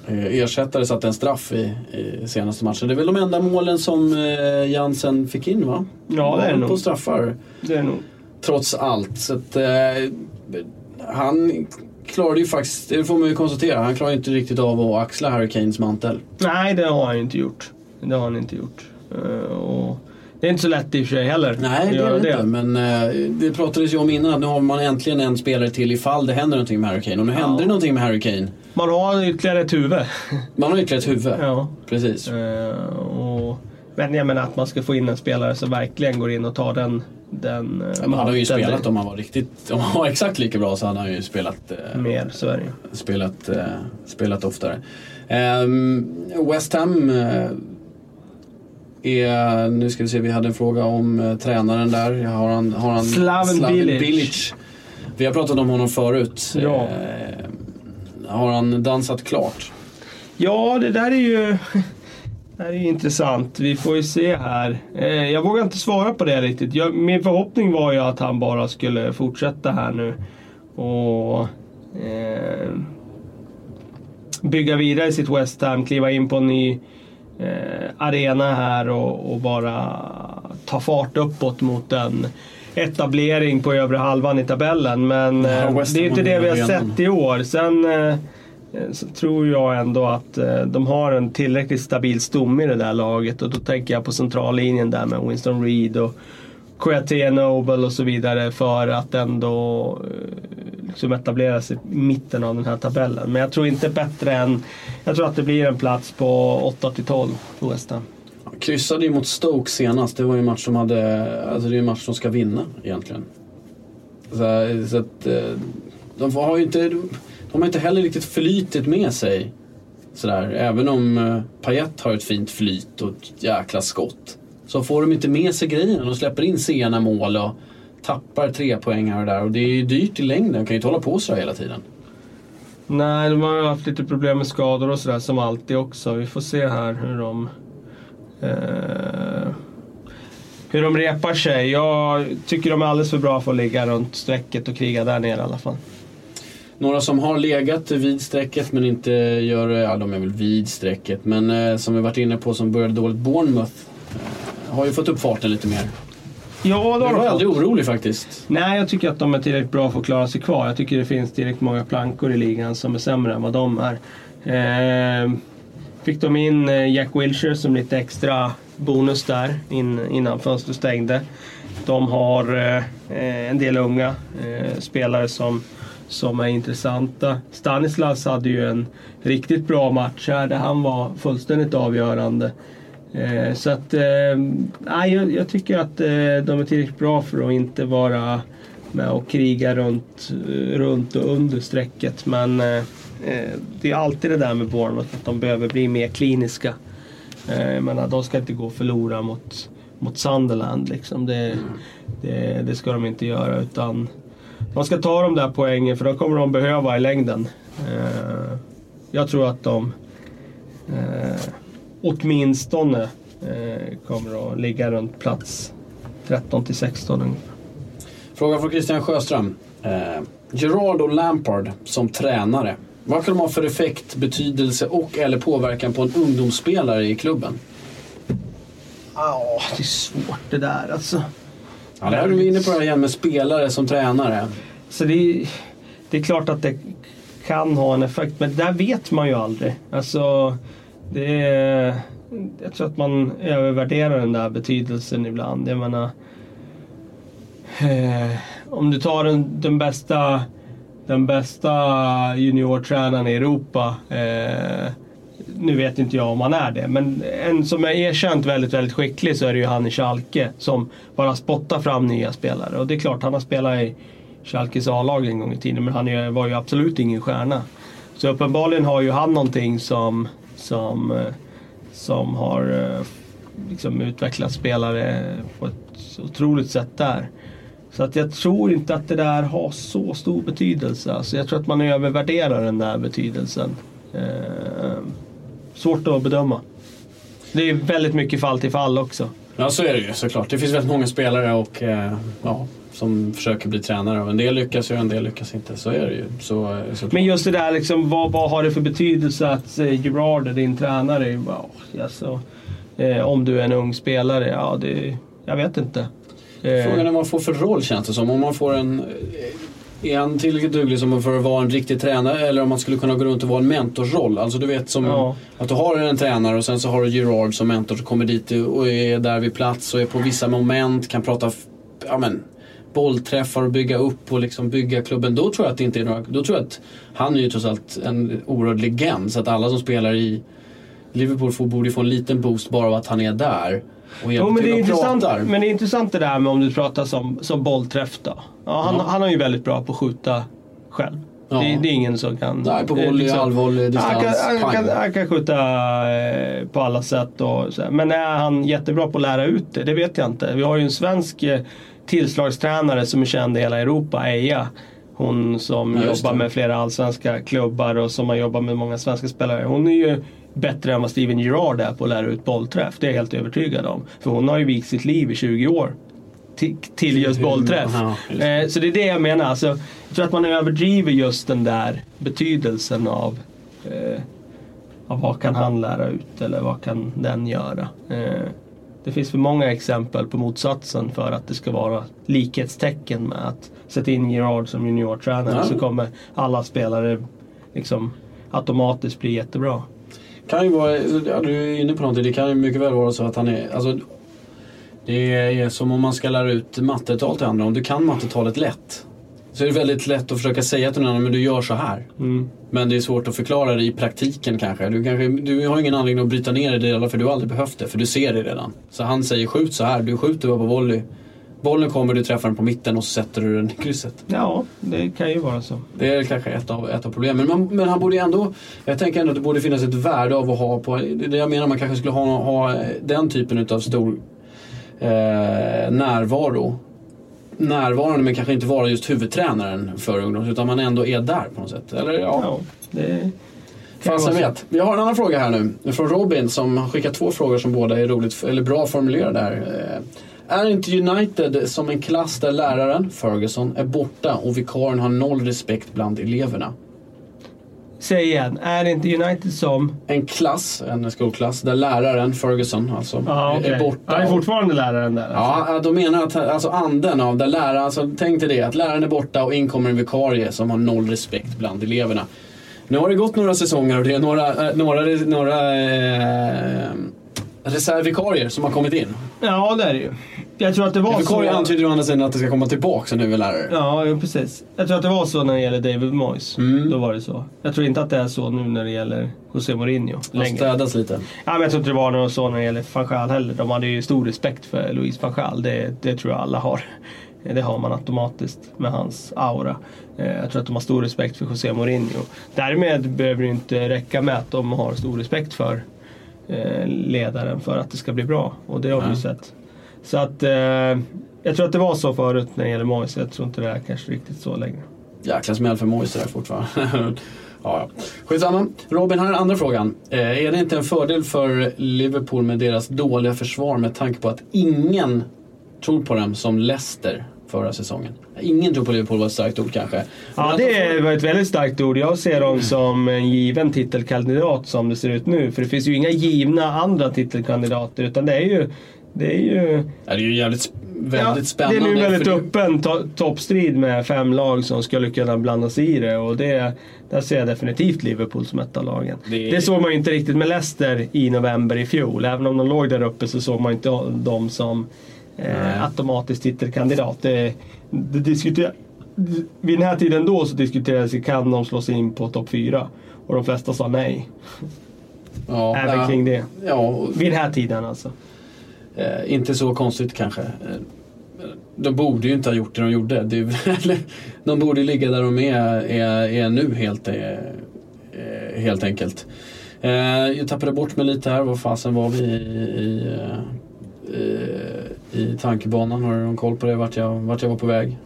ersättare satte en straff i, i senaste matchen. Det är väl de enda målen som eh, Jansen fick in va? Ja, det är det På nog. straffar. Det är nog. Trots allt. Så att, eh, han klarade ju faktiskt, det får man ju konstatera, han klarade inte riktigt av att axla Harry Kanes mantel. Nej, det har han inte gjort. Det har han inte gjort. Eh, och det är inte så lätt i och för sig heller. Nej, det är det inte. Men eh, det pratades ju om innan att nu har man äntligen en spelare till ifall det händer någonting med Harry Kane. Och nu hände det någonting med Harry Kane. Man har ytterligare ett huvud. Man har ytterligare ett huvud. ja. Precis. Eh, och, men jag menar att man ska få in en spelare som verkligen går in och tar den, den eh, Man hade ju manteln. spelat om han var riktigt, om han var exakt lika bra så hade han ju spelat, eh, Mer, så är det ju. spelat, eh, spelat oftare. Ehm, West Ham är, nu ska vi se, vi hade en fråga om eh, tränaren där. Har han, har han Slaven Bilic. Vi har pratat om honom förut. Ja. Eh, har han dansat klart? Ja, det där är ju det här är intressant. Vi får ju se här. Eh, jag vågar inte svara på det riktigt. Jag, min förhoppning var ju att han bara skulle fortsätta här nu. Och eh, bygga vidare i sitt West Ham, kliva in på en ny arena här och, och bara ta fart uppåt mot en etablering på övre halvan i tabellen. Men Ja, eh, det är inte det vi har sett i år. Sen eh, Eh, så tror jag ändå att eh, de har en tillräckligt stabil stomme i det där laget och då tänker jag på centrallinjen där med Winston Reed och Kouyaté Noble och så vidare för att ändå eh, liksom etablera sig i mitten av den här tabellen. Men jag tror inte bättre än, jag tror att det blir en plats på 8 till 12 på West Ham. Kryssade ju mot Stoke senast. Det var ju en match som hade, alltså det är en match som ska vinna egentligen. Så, så att, eh, de har ju inte, de har inte heller riktigt flytet med sig. Sådär. Även om eh, Payet har ett fint flyt och ett jäkla skott. Så får de inte med sig grejerna. De släpper in sena mål och tappar tre poäng här och där. Och det är dyrt i längden. De kan ju inte hålla på så hela tiden. Nej, de har ju haft lite problem med skador och sådär som alltid också. Vi får se här hur de eh, hur de repar sig. Jag tycker de är alldeles för bra för att ligga runt strecket och kriga där nere i alla fall. Några som har legat vid strecket men inte gör, ja de är väl vid strecket, men eh, som vi varit inne på som började dåligt, Bournemouth. Eh, har ju fått upp farten lite mer. Ja, det Jag har var de fått. aldrig orolig faktiskt. Nej, jag tycker att de är tillräckligt bra för att klara sig kvar. Jag tycker det finns tillräckligt många plankor i ligan som är sämre än vad de är. Eh, fick de in eh, Jack Wilshere som lite extra bonus där in, innan fönstret stängde. De har eh, eh, en del unga eh, spelare som, som är intressanta. Stanislas hade ju en riktigt bra match här där han var fullständigt avgörande. Eh, så att, eh, jag, jag tycker att eh, de är tillräckligt bra för att inte vara med och kriga runt, runt och under strecket. Men eh, eh, det är alltid det där med Bournemouth, att de behöver bli mer kliniska. Eh, jag menar, de ska inte gå och förlora mot, mot Sunderland. Liksom. Det, det, det ska de inte göra. utan de ska ta de där poängen för de kommer de behöva i längden. Eh, jag tror att de eh, åtminstone eh, kommer att ligga runt plats 13 till 16 ungefär. Fråga från Christian Sjöström. Eh, Gerard och Lampard som tränare. Vad kan de ha för effekt, betydelse och eller påverkan på en ungdomsspelare i klubben? Ja, det är svårt det där alltså. Ja, där är vi inne på det här igen med spelare som tränare. Så det är, det är klart att det kan ha en effekt, men det där vet man ju aldrig. Alltså, det är, jag tror att man övervärderar den där betydelsen ibland. Jag menar, eh, om du tar den, den bästa den bästa juniortränaren i Europa. Eh, nu vet inte jag om han är det, men en som är erkänt väldigt, väldigt skicklig så är det ju han i Schalke som bara spottar fram nya spelare. Och det är klart, han har spelat i Schalkes A-lag en gång i tiden, men han var ju absolut ingen stjärna. Så uppenbarligen har ju han någonting som, som, eh, som har eh, liksom utvecklat spelare på ett otroligt sätt där. Så att jag tror inte att det där har så stor betydelse. Alltså jag tror att man övervärderar den där betydelsen. Eh, eh svårt att bedöma. Det är väldigt mycket fall till fall också. Ja, så är det ju såklart. Det finns väldigt många spelare och, eh, ja, som försöker bli tränare. Och en del lyckas ju och en del lyckas inte. Så är det ju. Så, eh, såklart. Men just det där, liksom, vad, vad har det för betydelse att eh, Gerard är din tränare? Wow, alltså, eh, om du är en ung spelare, ja det... Jag vet inte. Eh, Frågan är vad man får för roll känns det som. Om man får en... Är han tillräckligt duglig som för att vara en riktig tränare eller om man skulle kunna gå runt och vara en mentorsroll? Alltså du vet som Ja. att du har en tränare och sen så har du Gerard som mentor som kommer dit och är där vid plats och är på vissa moment, kan prata ja, men, bollträffar och bygga upp och liksom bygga klubben. Då tror jag att det inte är några... Då tror jag att han är ju trots allt en oerhörd legend så att alla som spelar i Liverpool får, borde få en liten boost bara av att han är där. Jo, men, det är intressant, pratar. men det är intressant det där med om du pratar som, som bollträff då. Ja, han, Ja. han är ju väldigt bra på att skjuta själv. Ja. Det, det är ingen som kan... Nej, på eh, volley, liksom- halvvolley, distans. Han kan, han, kan, han kan skjuta eh, på alla sätt. Och så. Men är han jättebra på att lära ut det? Det vet jag inte. Vi har ju en svensk eh, tillslagstränare som är känd i hela Europa, Eija. Hon som Ja, jobbar med flera allsvenska klubbar och som har jobbat med många svenska spelare. Hon är ju bättre än vad Steven Gerrard är på att lära ut bollträff. Det är jag helt övertygad om. För hon har ju vikt sitt liv i 20 år till, just bollträff. Ja, just Eh, så det är det jag menar. Alltså, jag tror att man överdriver just den där betydelsen av, eh, av vad kan han lära ut eller vad kan den göra. Eh, det finns för många exempel på motsatsen för att det ska vara likhetstecken med att sätta in Gerard som juniortränare Ja. så kommer alla spelare liksom automatiskt bli jättebra. Kan ju vara, ja, du är inne på någonting, det kan ju mycket väl vara så att han är, alltså, det är som om man ska lära ut mattetal till andra. Om du kan mattetalet lätt så är det väldigt lätt att försöka säga till någon annan, men du gör så här. Mm. Men det är svårt att förklara det i praktiken kanske. Du, kanske, du har ingen anledning att bryta ner det i delar för du har aldrig behövt det, för du ser det redan. Så han säger skjut så här, du skjuter bara på volley. Bollen kommer, du träffar den på mitten och så sätter du den i krysset. Ja, det kan ju vara så. Det är kanske ett av, ett av problemen. Men, man, men han borde ändå, jag tänker ändå att det borde finnas ett värde av att ha på, det jag menar, man kanske skulle ha, ha den typen av stor eh, närvaro. Närvarande men kanske inte vara just huvudtränaren för ungdoms utan man ändå är där på något sätt. Eller ja, Ja, det fasen vet. Vi har en annan fråga här nu från Robin som har skickat två frågor som båda är roligt, eller bra formulerade här. Eh, Är inte United som en klass där läraren, Ferguson, är borta och vikarien har noll respekt bland eleverna? Säg igen, är inte United som... en klass, en skolklass, där läraren, Ferguson alltså, Ja, är okej. borta. Han är fortfarande läraren där. Alltså. Ja, de menar att alltså anden av där läraren, alltså tänk dig det, att läraren är borta och in kommer en vikarie som har noll respekt bland eleverna. Nu har det gått några säsonger och det är några, eh, några, några eh, reservvikarier som har kommit in. Ja, det är det ju. Jag tror att det var vikarie så... antyder å andra sidan att det ska komma tillbaka en huvudlärare. Ja, jo, precis. Jag tror att det var så när det gäller David Moyes. Mm. Då var det så. Jag tror inte att det är så nu när det gäller José Mourinho. Längre. städats lite. Ja, men jag tror inte det var något så när det gäller van Gaal heller. De hade ju stor respekt för Louis van Gaal. Det, det tror jag alla har. Det har man automatiskt med hans aura. Eh, Jag tror att de har stor respekt för José Mourinho. Därmed behöver det inte räcka med att de har stor respekt för ledaren för att det ska bli bra. Och det har vi ju sett. Så att eh, Jag tror att det var så förut när det gäller Moise. Jag tror inte det är kanske riktigt så längre. Jäkla smäll för Moise där fortfarande. ja. Skitsamma. Robin, här är den andra frågan. Eh, är det inte en fördel för Liverpool med deras dåliga försvar med tanke på att ingen tror på dem som Leicester förra säsongen? Ingen tror på Liverpool var ett starkt ord kanske. Ja, det var ett väldigt starkt ord. Jag ser dem som en given titelkandidat som det ser ut nu. För det finns ju inga givna andra titelkandidater. Utan det är ju... Det är ju... Ja, det är ju jävligt väldigt Ja, spännande. Det är nu väldigt öppen to toppstrid med fem lag som skulle kunna blanda sig i det. Och det, där ser jag definitivt Liverpool som ett av lagen. Det- Det, såg man ju inte riktigt med Leicester i november i fjol. Även om de låg där uppe så såg man inte dem som. Eh, automatisk titelkandidat. Det, det diskuter, vid den här tiden då så diskuterades ju kan de slå sig in på topp fyra. Och de flesta sa nej. Ja, Även ja, kring det. Ja, Vid den här tiden alltså. eh, inte så konstigt kanske. Eh, De borde ju inte ha gjort det de gjorde. Det de borde ligga där de är, är, är nu helt, eh, eh, helt enkelt. Eh, jag tappade bort mig lite här. Var fasen var vi i, i, i, i tankebanan? Har du någon koll på det? Vart jag, vart jag var på väg?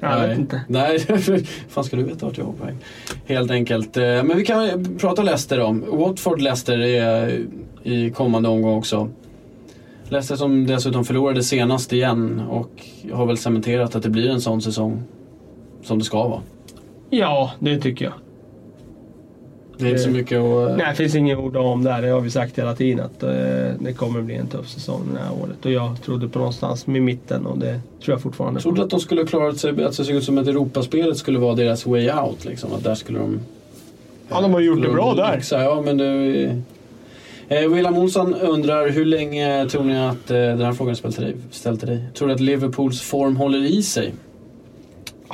Jag Nej. vet inte. Nej, fan ska du veta vart jag var på väg. Helt enkelt. Eh, Men vi kan prata Leicester om. Watford-Leicester är i kommande omgång också. Leicester som dessutom förlorade senast igen och har väl cementerat att det blir en sån säsong som det ska vara. Ja, det tycker jag. Det är inte så mycket att... Nej, det finns inget ord om där. Det har vi sagt hela tiden att eh, det kommer bli en tuff säsong det här året. Och jag trodde på någonstans med mitten och det tror jag fortfarande trodde att de skulle klara sig, att det såg ut som att Europaspelet skulle vara deras way out. Liksom. Att där skulle de... Ja, de har gjort det bra där. Ja, men det... Eh, William Olsson undrar hur länge tror ni att, eh, den här frågan är ställd till dig. Tror du att Liverpools form håller i sig?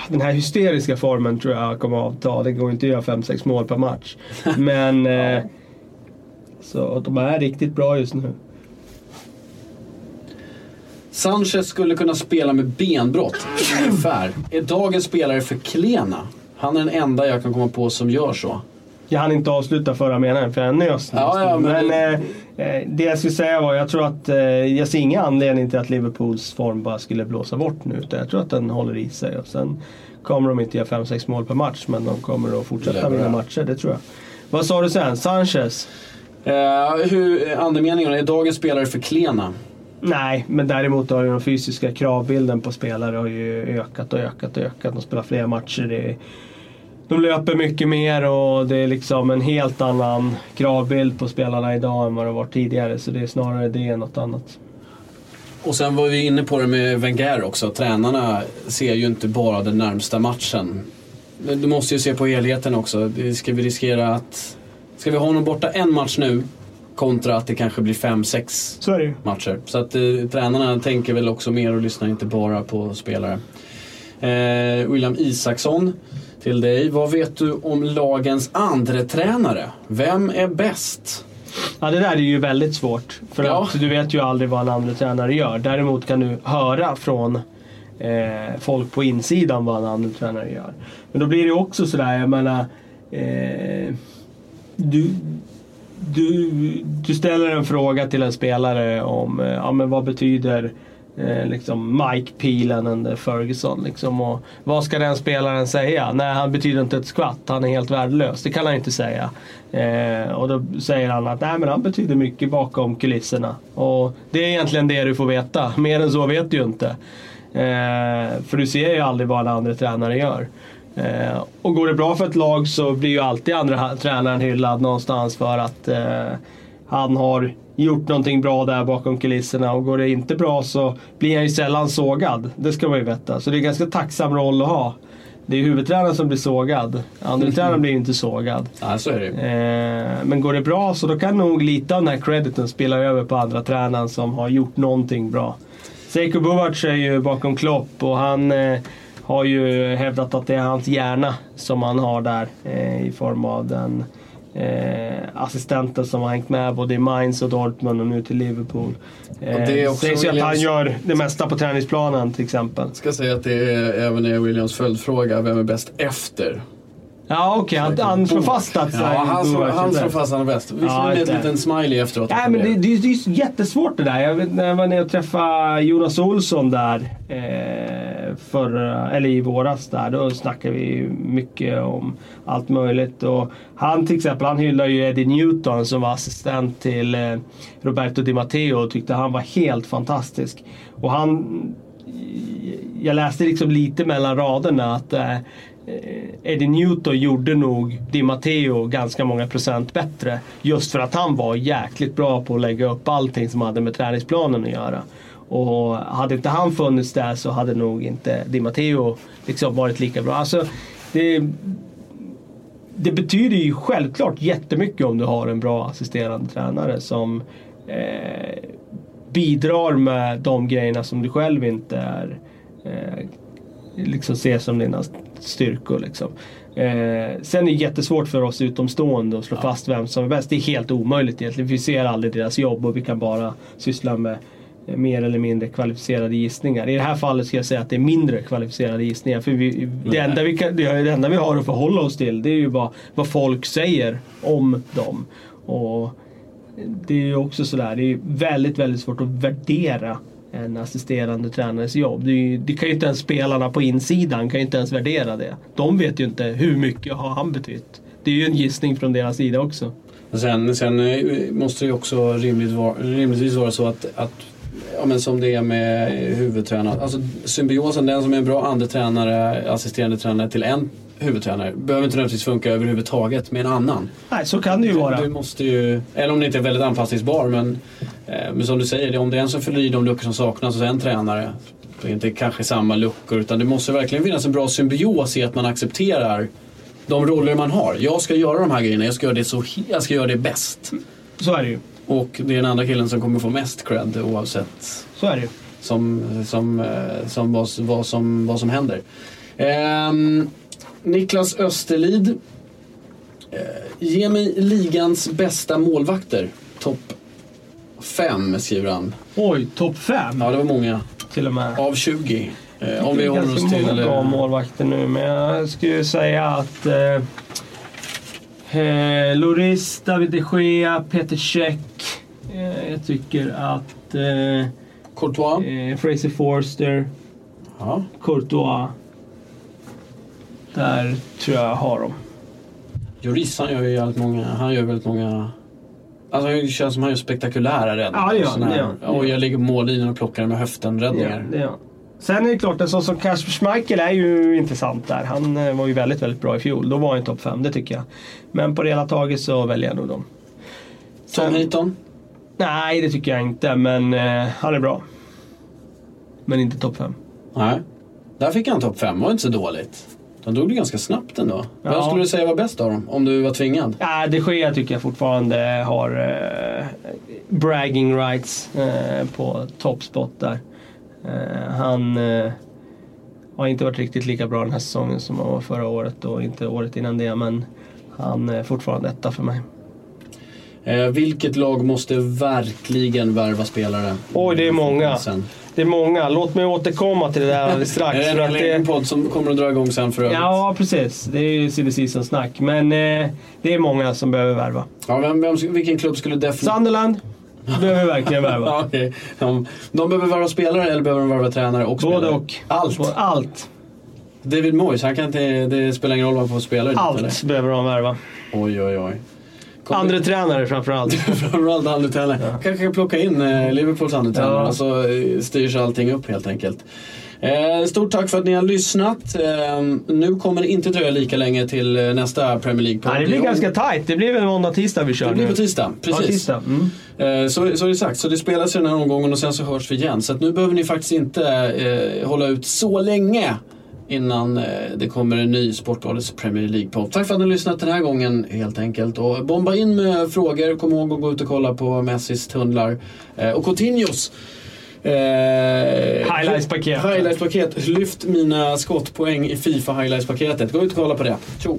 Den här hysteriska formen tror jag kommer att avta. Det går inte att göra 5-6 mål per match. Men... Eh, så de är riktigt bra just nu. Sanchez skulle kunna spela med benbrott, ungefär. Är dagens spelare för klena? Han är den enda jag kan komma på som gör så. Jag hann inte avsluta förra meningen för jag nös. Ja, ja, men men det- eh, eh, det jag skulle säga var, jag tror att eh, jag ser ingen anledning till att Liverpools form bara skulle blåsa bort nu. Utan jag tror att den håller i sig. Och sen kommer de inte göra 5-6 mål per match, men de kommer att fortsätta vinna matcher. Det tror jag. Vad sa du sen? Sanchez? Eh, hur, andemeningen, är dagens spelare för klena? Nej, men däremot har ju den fysiska kravbilden på spelare har ju ökat och ökat och ökat. De spelar fler matcher. Det de löper mycket mer och det är liksom en helt annan kravbild på spelarna idag än vad det var tidigare. Så det är snarare det än något annat. Och sen var vi inne på det med Wenger också. Tränarna ser ju inte bara den närmsta matchen. Du måste ju se på helheten också. Ska vi riskera att... Ska vi ha honom borta en match nu kontra att det kanske blir fem, sex ju. matcher. Så att eh, tränarna tänker väl också mer och lyssnar inte bara på spelare. Eh, William Isaksson till dig. Vad vet du om lagens andre tränare? Vem är bäst? Ja, det där är ju väldigt svårt. För Ja. att du vet ju aldrig vad en andra tränare gör. Däremot kan du höra från eh, folk på insidan vad en andra tränare gör. Men då blir det ju också sådär, jag menar... Eh, du, du, du ställer en fråga till en spelare om eh, ja, men vad betyder eh, liksom Mike Peelen under eh, Ferguson. Liksom, och vad ska den spelaren säga? Nej, han betyder inte ett skvatt. Han är helt värdelös. Det kan han inte säga. Eh, och då säger han att Nej, men han betyder mycket bakom kulisserna. Och det är egentligen det du får veta. Mer än så vet du ju inte. Eh, för du ser ju aldrig vad en andra tränare gör. Eh, och går det bra för ett lag så blir ju alltid andra tränaren hyllad någonstans för att eh, han har gjort någonting bra där bakom kulisserna. Och går det inte bra så blir han ju sällan sågad. Det ska man ju veta. Så det är en ganska tacksam roll att ha. Det är huvudtränaren som blir sågad. Andra tränaren blir ju inte sågad. Ja, så är det. Eh, men går det bra så då kan nog lite av den här crediten spela över på andra tränaren som har gjort någonting bra. Seiko Buvac är ju bakom Klopp och han eh, har ju hävdat att det är hans hjärna som han har där eh, i form av den eh, assistenten som har hängt med både i Mainz och Dortmund och nu till Liverpool. Eh, det är också sägs ju att han gör det mesta på träningsplanen till exempel. Jag ska säga att det är, även är Williams följdfråga. Vem är bäst efter? Ja okej, han, han slår fast att... Ja, han, slår, han slår fast. fast han är bäst. Visst Ja, med just en det. liten smiley efteråt. Nej, men det, det, är- det är jättesvårt det där. Jag vet när jag var nere och träffade Jonas Olsson där eh, förra, eller i våras där. Då snackade vi mycket om allt möjligt. Och han till exempel, han hyllar ju Eddie Newton som var assistent till eh, Roberto Di Matteo och tyckte han var helt fantastisk. Och han jag läste liksom lite mellan raderna att eh, eh, Eddie Newton gjorde nog Di Matteo ganska många procent bättre. Just för att han var jäkligt bra på att lägga upp allting som hade med träningsplanen att göra. Och hade inte han funnits där så hade nog inte Di Matteo liksom varit lika bra. Alltså, det, det betyder ju självklart jättemycket om du har en bra assisterande tränare som eh, bidrar med de grejerna som du själv inte är eh, liksom ser som dina styrkor. Liksom. Eh, sen är det jättesvårt för oss utomstående att slå fast vem som är bäst. Det är helt omöjligt egentligen. Vi ser aldrig deras jobb och vi kan bara syssla med mer eller mindre kvalificerade gissningar. I det här fallet ska jag säga att det är mindre kvalificerade gissningar. För vi, det, enda vi kan, det, det enda vi har att förhålla oss till det är ju bara vad folk säger om dem. Och det är ju också sådär, det är väldigt, väldigt svårt att värdera en assisterande tränares jobb. Det, ju, det kan ju inte ens spelarna på insidan kan ju inte ens värdera det. De vet ju inte hur mycket har han betytt. Det är ju en gissning från deras sida också. Sen, sen eh, måste det ju också rimligt rimligtvis vara så att, att ja, men som det är med huvudtränare. Alltså symbiosen, den som är en bra andre tränare, assisterande tränare till en huvudtränare behöver inte nödvändigtvis funka överhuvudtaget med en annan. Nej, så kan det ju vara. Du, du måste ju, eller om det inte är väldigt anpassningsbar men, eh, men som du säger, om det är en som fyller i de luckor som saknas hos en tränare. Det är inte kanske samma luckor utan det måste verkligen finnas en bra symbios i att man accepterar de roller man har. Jag ska göra de här grejerna, jag ska göra det, så, jag ska göra det bäst. Så är det ju. Och det är den andra killen som kommer få mest cred oavsett Så är det ju. som, som, eh, som vad, vad, som, vad som händer. Ehm, Niklas Österlid. Eh, ge mig ligans bästa målvakter. Topp fem skriver han. Oj, topp fem Ja, det var många. till och med. Av 20. Eh, om Det vi är håller ganska oss till... många bra eh, målvakter nu, men jag skulle säga att eh, eh, Loris, David de Gea, Peter Cech. Eh, jag tycker att eh, Courtois. eh, Fraser Forster, Ja. Courtois. Där tror jag har dem. Joris han gör ju jävligt många... Han gör väldigt många... Alltså det känns som han gör spektakulära räddningar. Ja, det gör han, det gör det gör Och jag ligger på mållinjen och plockar med höften räddningar. Ja, det han. Sen är det klart, en sån som Kasper Schmeichel är ju intressant där. Han eh, var ju väldigt, väldigt bra i fjol. Då var han topp 5, det tycker jag. Men på det hela taget så väljer jag nog dem. Tom Sen- Heaton. Nej, det tycker jag inte, men eh, han är bra. Men inte topp 5. Nej. Där fick han topp fem, var inte så dåligt. De drog det ganska snabbt ändå. Vem Ja. skulle du säga var bäst av dem? Om du var tvingad? Ja, de Gea tycker jag fortfarande har eh, bragging rights eh, på toppspot där. Eh, han eh, har inte varit riktigt lika bra den här säsongen som han var förra året och inte året innan det, men han är fortfarande etta för mig. Eh, vilket lag måste verkligen värva spelare? Oj, det är många. Sen. Det är många. Låt mig återkomma till det där alldeles strax. Är det att en det- podd som kommer att dra igång sen för övrigt? Ja, precis. Det är ju silly season snack. Men eh, det är många som behöver värva. Ja, vem, vem, vilken klubb skulle definitivt... Sunderland behöver verkligen värva. Ja, okej. de, de behöver värva spelare eller behöver de värva tränare och Både spelare? och. Allt? Allt. David Moyes, han kan inte, det spelar ingen roll vad han får spela dit, Allt eller? behöver de värva. Oj, oj, oj. Kommer- Andra tränare framförallt. Framförallt andra tränare. Kanske kan plocka in eh, Liverpools andra tränare Ja. så eh, styrs allting upp helt enkelt. Eh, stort tack för att ni har lyssnat. Eh, nu kommer det inte dröja lika länge till eh, nästa Premier League-podd. Ja, det blir ganska tight. Det blir väl måndag, tisdag vi kör Det blir på tisdag, Ja, precis. tisdag. Mm. Eh, Så, så är det sagt, så det spelas i den här omgången och sen så hörs vi igen. Så nu behöver ni faktiskt inte hålla ut så länge innan det kommer en ny Sportbladets Premier League-podd. Tack för att ni har lyssnat den här gången helt enkelt. Och bomba in med frågor, kom ihåg att gå ut och kolla på Messis tunnlar och Coutinhos Highlights-paket. Highlights-paket. Lyft mina skottpoäng i Fifa Highlights-paketet. Gå ut och kolla på det. Tjo!